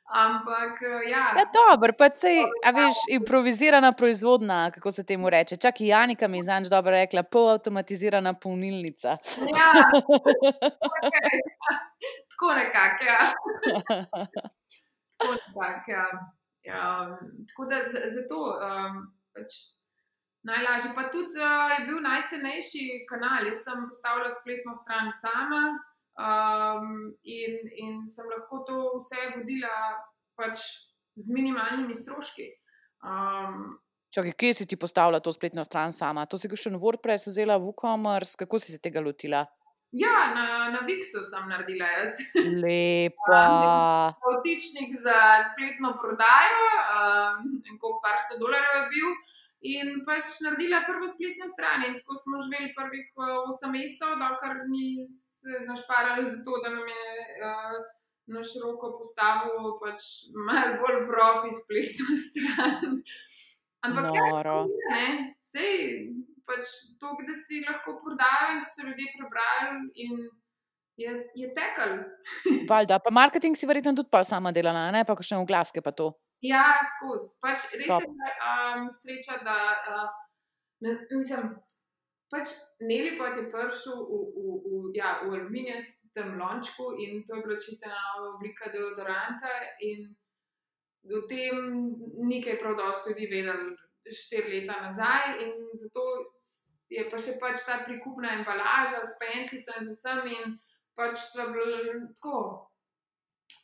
Ampak, eh, ja. Ja, dobro, pa se je, a veš, improvizirana proizvodna, kako se temu reče. Čak i Janika mi je zanj dobro rekla, polautomatizirana polnilnica. Ja, okay. tako nekako, ja. Tako nekako, ja. ja. Tako da zato um, pač najlažje. Pa tudi uh, je bil najcenejši kanal. Jaz sem postavila spletno stran sama. Um, in sem lahko to vse vodila pač z minimalnimi stroški. Um, Čakaj, kje si ti postavila to spletno stran sama? To si ga še na WordPress vzela, v WooCommerce, kako si se tega lotila? Ja, na, na Vixu sem naredila jaz. Lepa. Potičnik za spletno prodajo, um, koliko par sto dolarjev je bil. In pač naredila prvo spletno stran, in tako smo živeli prvih 8 mesecev, dokler ni našparali za to, da nam je uh, na široko postavil pač malo bolj profi spletno stran. Ampak, ja, ne, sej, pač to, da si lahko prodajal in da so ljudje prebrali, in je, je tekel. Valjda, pa marketing si verjetno tudi pa sama delala, ne pa še v glaske pa to. Ja, skozi. Pač res Top. je um, sreča, da uh, ne, mislim pač Nelipot je prišel v, v, v, ja, v aluminijem lončku in to je bila čista nova oblika deodoranta. In o tem nekaj prav dosti ljudi vedeli štiri leta nazaj, in zato je pa še pač ta prikupna embalaža s pentlico in z vsem. In pač so bili tako.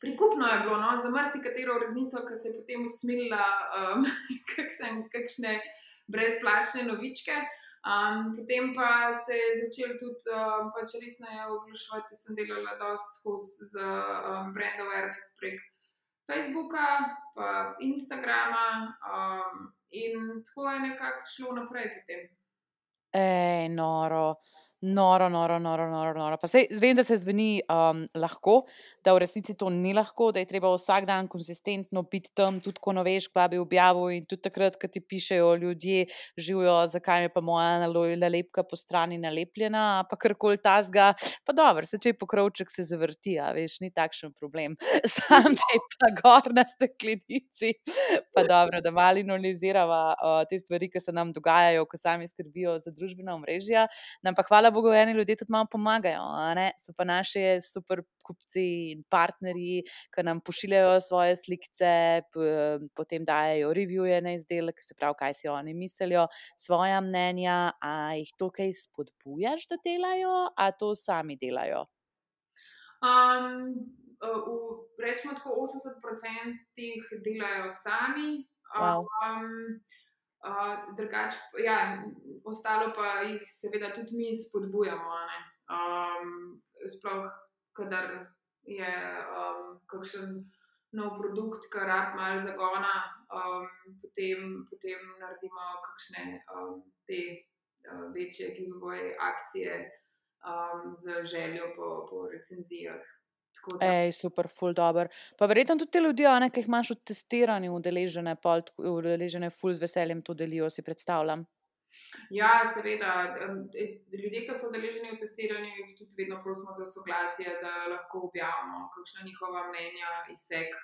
Prikupno je bilo no, za marsikatero urednico, ki se je potem usmilila um, kakšne, kakšne brezplačne novičke. Um, potem pa se je začel tudi um, pač resno oglaševati, sem delala dosti skozi z um, brand awareness prek Facebooka, pa Instagrama um, in tako je nekako šlo naprej potem. Ej, noro. Noro, noro, noro, noro. noro. Sej, vem, da se zveni um, lahko, da v resnici to ni lahko, da je treba vsak dan konsistentno biti tam, tudi ko noveš, kva bi objavil in tudi takrat, ko ti pišejo ljudje, živijo, zakaj je pa moja nalepka po strani nalepljena, pa karkoli tasga. Pa dobro, se če je pokrovček se zavrti, a veš, ni takšen problem. Sam, če je pa gor na steklenici, pa dobro, da malo analizirava uh, te stvari, ki se nam dogajajo, ko sami skrbijo za družbena omrežja. Nam pa hvala Bogu, eni ljudje tudi malo pomagajo. So pa naši super kupci in partnerji, ki nam pošiljajo svoje slike, potem dajo revije na izdelek, se pravi, kaj si oni mislijo, svoje mnenja. A jih to kaj spodbujaš, da delajo, a to sami delajo? Um, v, rečemo tako, 80% jih delajo sami. Wow. Um, drugač, ja, ostalo pa jih seveda tudi mi spodbujamo. Um, sploh, kadar je um, kakšen nov produkt, ki rab malo zagona, um, potem, potem naredimo kakšne um, te uh, večje giveaway akcije um, z željo po, po recenzijah. Ej, super, full dobro. Pa verjetno tudi te ljudi, ne, ki jih imaš v testiranju, udeležene, udeležene, full z veseljem to delijo, si predstavljam. Ja, seveda. E, ljudje, ki so udeleženi v testiranju, jih tudi vedno prosimo za soglasje, da lahko objavimo kakšna njihova mnenja, izsek.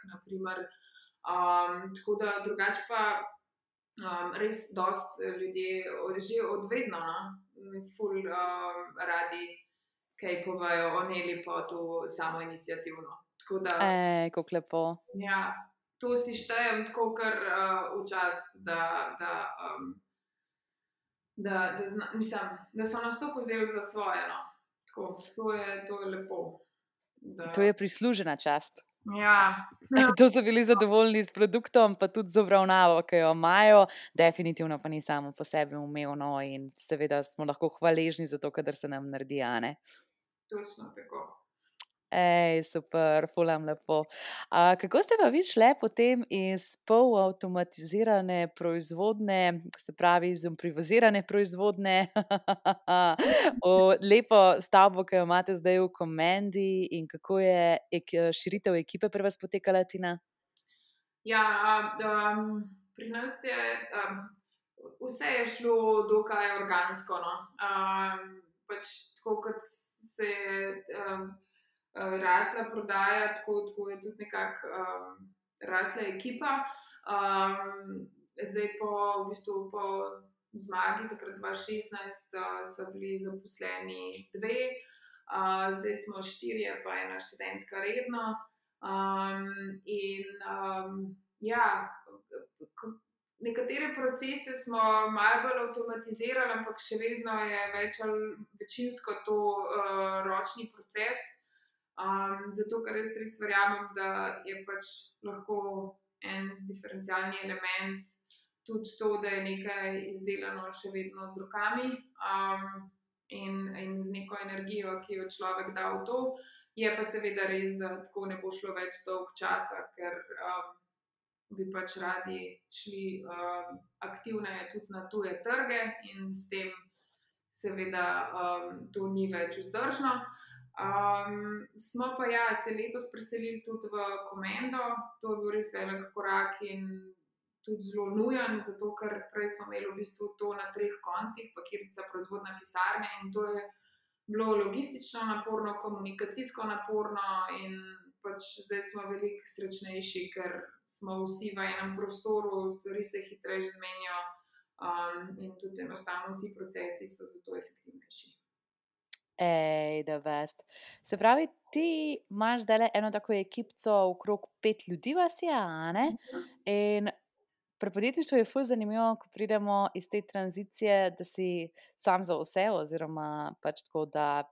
Um, tako da drugače pa um, res dost ljudi že odvedno, no? full um, radi kaj povajo o Neli, pa to samo inicijativno. Ej, kako lepo. Ja, to si štejem tako, kar uh, včasih, da, da, um, da, da, zna, mislim, da so nas to vzeli za svoje. No. Tako, to, je, to je lepo. Da... To je prislužena čast. Ja. To so bili zadovoljni s produktom, pa tudi z obravnavo, ki jo imajo, definitivno pa ni samo po sebi umevno, in seveda smo lahko hvaležni za to, kar se nam naredi. Točno tako. Ej, super, fulam lepo. A, kako ste pa vi šli potem iz polautomatizirane proizvodne, se pravi, iz improvizirane proizvodne, v lepo stavbo, ki jo imate zdaj v komendi, in kako je ek, širitev ekipe pri vas potekala, Tina? Ja, um, pri nas je um, vse je šlo dokaj organsko. No. Um, pač tako kot se je. Um, uh, rasla prodaja, tako, tako je tudi nekako um, rasla ekipa. Um, zdaj, po, v bistvu, po zmagi, takrat 2016, uh, so bili zaposleni dve, uh, zdaj smo štirje, pa ena študentka redno. Um, in um, ja. Nekatere procese smo malo bolj avtomatizirali, ampak še vedno je več ali večinsko to uh, ročni proces. Um, zato, ker res res verjamem, da je pač lahko en diferencialni element tudi to, da je nekaj izdelano še vedno z rokami um, in, in z neko energijo, ki jo človek da v to. Je pa seveda res, da tako ne bo šlo več dolg časa, ker um, bi pač radi šli um, aktivneje tudi na tuje trge in s tem, seveda, um, to ni več vzdržno. Um, smo pa ja, se letos preselili tudi v Komendo, to je bil res velik korak in tudi zelo nujen, zato ker prej smo imeli v bistvu to na treh koncih, pakirica proizvodna pisarne in to je bilo logistično naporno, komunikacijsko naporno in pač zdaj smo veliko srečnejši, ker smo vsi v enem prostoru, stvari se hitreje zmenijo um, in tudi enostavno vsi procesi so zato efektivnejši. Ej, da vest. Se pravi, ti imaš zdaj eno tako ekipo, okrog pet ljudi, vas je, a ne? In pri podjetništvu je fuz zanimivo, ko pridemo iz te tranzicije, da si sam za vse, oziroma pač tako, da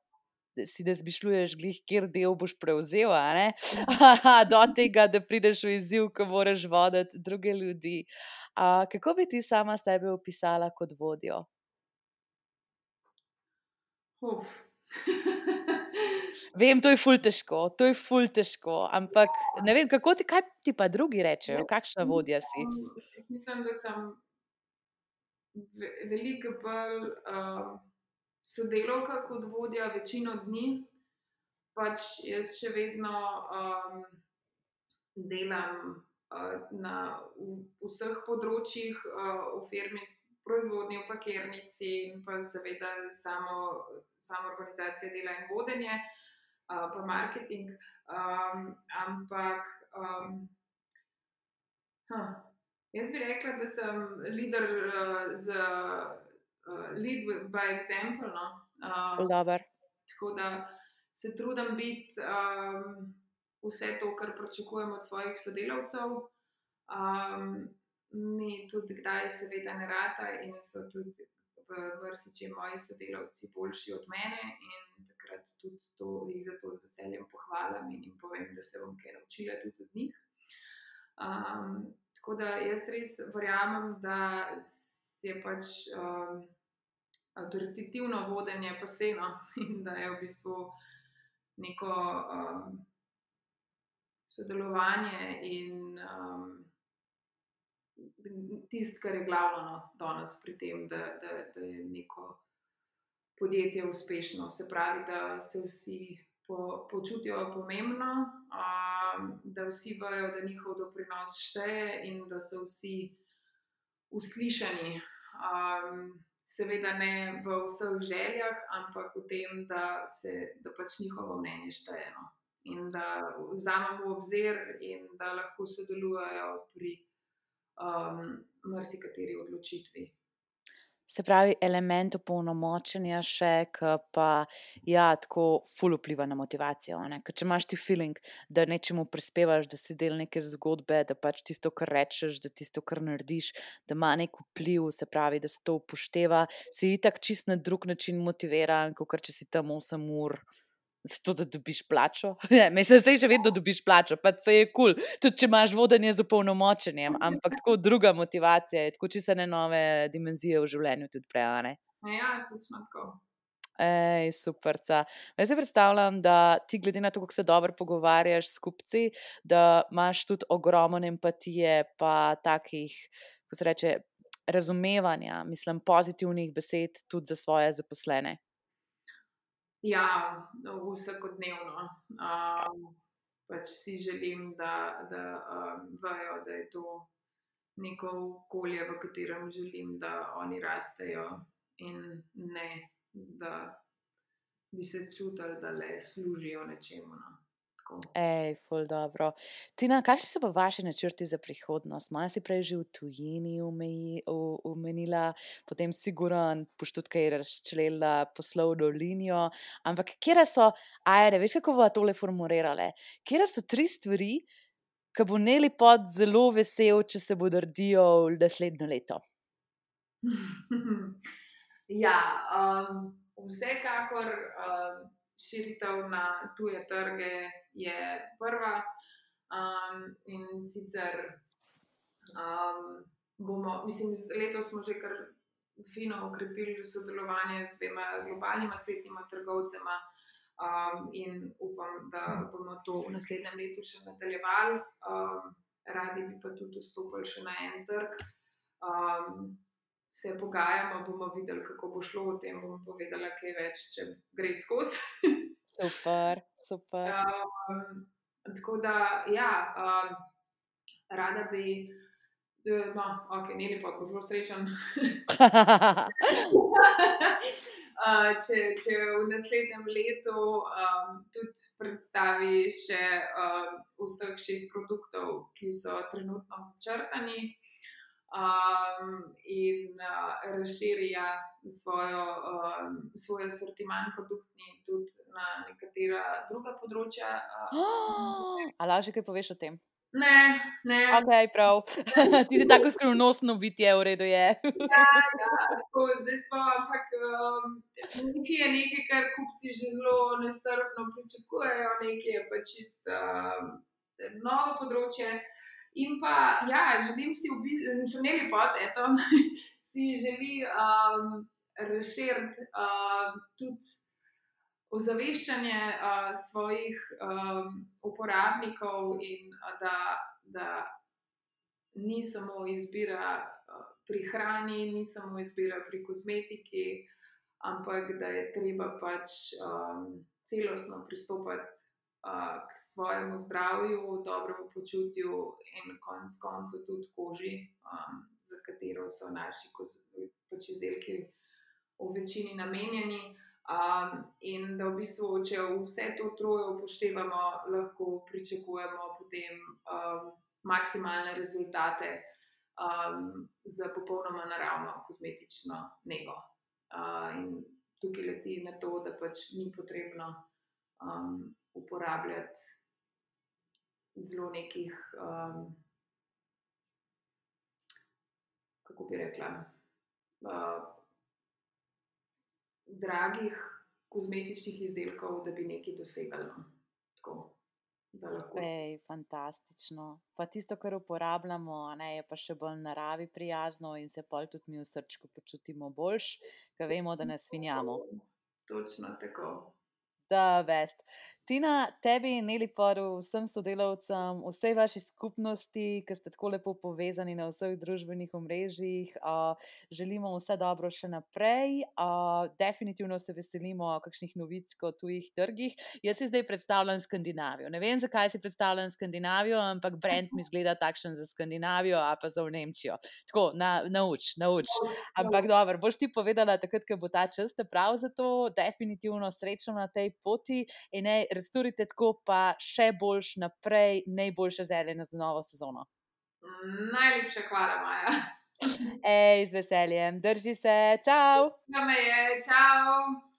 si da zmišljuješ, glih, kjer del boš prevzel, a ne? Do tega, da prideš v izziv, ko moraš voditi druge ljudi. A, kako bi ti sama sebe opisala kot vodjo? Uf. Vem, to je ful težko, to je ful težko, ampak ne vem, kako ti, kaj ti pa drugi rečejo, kakšna vodja si. Mislim, da sem veliko bolj uh, sodelovka kot vodja večino dni. Pač jaz še vedno um, delam uh, na vseh področjih uh, v firmi, proizvodnji, v pakirnici in pa seveda samo samo organizacija dela in vodenje, uh, pa marketing. Um, ampak um, huh, jaz bi rekla, da sem leader uh, z uh, lead by example. No? Um, tako da se trudim biti um, vse to, kar pričakujem od svojih sodelavcev. Um, mi tudi, kdaj, seveda, ne rata in so tudi v vrsti, če moji sodelavci boljši od mene in takrat tudi to jih zato z veseljem pohvalim in jim povem, da se bom kaj naučila tudi od njih. Um, tako da jaz res verjamem, da je pač um, avtoritativno vodenje posebno in da je v bistvu neko um, sodelovanje in um, tisto, kar je glavno no, danes pri tem, da, da, da je neko podjetje uspešno. Se pravi, da se vsi po, počutijo pomembno, um, da vsi vejo, da njihov doprinos šteje in da so vsi uslišani. Um, seveda ne v vseh željah, ampak v tem, da, se, da pač njihovo mnenje šteje. No. In da vzamemo obzir, in da lahko sodelujejo pri um, marsikateri odločitvi. Se pravi, element opolnomočenja še, ki pa ja, tako ful vpliva na motivacijo. Ker če imaš ti feeling, da nečemu prispevaš, da si del neke zgodbe, da pač tisto, kar rečeš, da tisto, kar narediš, da ima nek vpliv, se pravi, da se to upošteva, si itak čist na drug način motiviran, kot če si tam 8 ur zato da dobiš plačo. Mislim, da se že vedno dobiš plačo, pa se je kul, cool. tudi če imaš vodenje z opolnomočenjem, ampak tako druga motivacija je, tako če se ne nove dimenzije v življenju tudi prejane. Ja, točno tako. Ej, super. Jaz si predstavljam, da ti, glede na to, kako se dobro pogovarjaš s kupci, da imaš tudi ogromno empatije, pa takih, kako se reče, razumevanja, mislim, pozitivnih besed tudi za svoje zaposlene. Ja, vsakodnevno. Um, pač si želim, da, da um, vejo, da je to neko okolje, v katerem želim, da oni rastejo in ne da bi se čutili, da le služijo nečemu. No. Ej, ful dobro. Tina, kakšni so pa vaši načrti za prihodnost? Malo si prej že v tujini umenila, potem si guran, boš tudi kaj razčlela poslovno linijo. Ampak kje so, ajde, veš kako bo tole formulirale? Kje so tri stvari, ki bo Neli pod zelo vesel, če se bodo rdijo v naslednjo leto? Ja, um, vsekakor um, širitev na tuje trge je prva. Um, in sicer um, bomo, mislim, letos smo že kar fino ukrepili sodelovanje z dvema globalnima spletnima trgovcema. Um, in upam, da bomo to v naslednjem letu še nadaljevali, um, radi bi pa tudi vstopili še na en trg. Um, se pogajamo, bomo videli, kako bo šlo. O tem bom povedala kaj več, če gre skozi. super, super. Um, tako da, ja, um, rada bi. Eh, no, ok, ne pa zelo srečen. Uh, če, če v naslednjem letu um, tudi predstavi še um, vseh šest produktov, ki so trenutno začrtani, um, in uh, razširja svojo, um, svoj sortiment produktni tudi na nekatera druga področja. Uh, oh, Ali lahko kaj poveš o tem? Ne, ne. Okay, prav. Ti si tako skrivnostno bitje, v redu je. ja, ja, tako, zdaj smo, ampak um, nekaj je nekaj, kar kupci že zelo nestrpno pričakujejo, nekaj je pa čisto um, novo področje. In pa, ja, želim si, če ne bi pot, eto, si želi um, razširiti uh, tudi ozaveščanje uh, svojih um, uporabnikov, in da, da ni samo izbira uh, pri hrani, ni samo izbira pri kozmetiki, ampak da je treba pač um, celostno pristopiti k svojemu zdravju, dobremu počutju in konec koncev tudi koži, um, za katero so naši pač izdelki v večini namenjeni. Um, in da v bistvu, če vse to troje upoštevamo, lahko pričakujemo potem um, maksimalne rezultate um, za popolnoma naravno kozmetično nego. Uh, in tukaj leti na to, da pač ni potrebno um, uporabljati zelo nekih, um, kako bi rekla, uh, dragih kozmetičnih izdelkov, da bi nekaj dosegali. No. Tako. Ej, fantastično. Pa tisto, kar uporabljamo, ne, je pa še bolj naravi prijazno in se pol tudi mi v srčku počutimo boljš, ker vemo, da ne svinjamo. Točno tako da best. Tina, tebi Neliporu, vsem sodelavcem, vsej vaši skupnosti, ki ste tako lepo povezani na vseh družbenih omrežjih, uh, želimo vse dobro še naprej. Uh, definitivno se veselimo kakšnih novic o tujih trgih. Jaz si zdaj predstavljam Skandinavijo. Ne vem, zakaj si predstavljam Skandinavijo, ampak brand mi zgleda takšen za Skandinavijo, a pa za Nemčijo. Tako, na, nauč, nauč. Ampak dobro, boš ti povedala, takrat, ko bo ta čas, prav za to, definitivno srečno na tej poti in ne, restorite tako, pa še boljš naprej, najboljše zelene za novo sezono. Najlepša hvala, Maja. Ej, z veseljem, drži se, čau! Ja, me je, čau!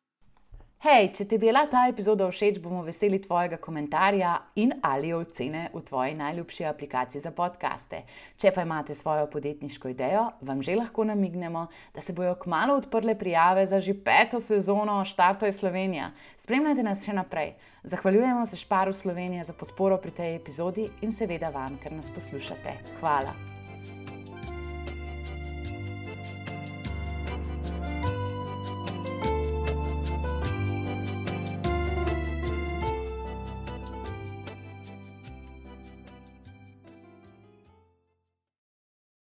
Hej, če ti je bila ta epizoda všeč, bomo veseli tvojega komentarja in ali ocene v tvoji najljubši aplikaciji za podkaste. Če pa imate svojo podjetniško idejo, vam že lahko namignemo, da se bojo kmalo odprle prijave za že peto sezono Štartaj Slovenija. Spremljajte nas še naprej. Zahvaljujemo se Šparu Slovenije za podporo pri tej epizodi in seveda vam, ker nas poslušate. Hvala.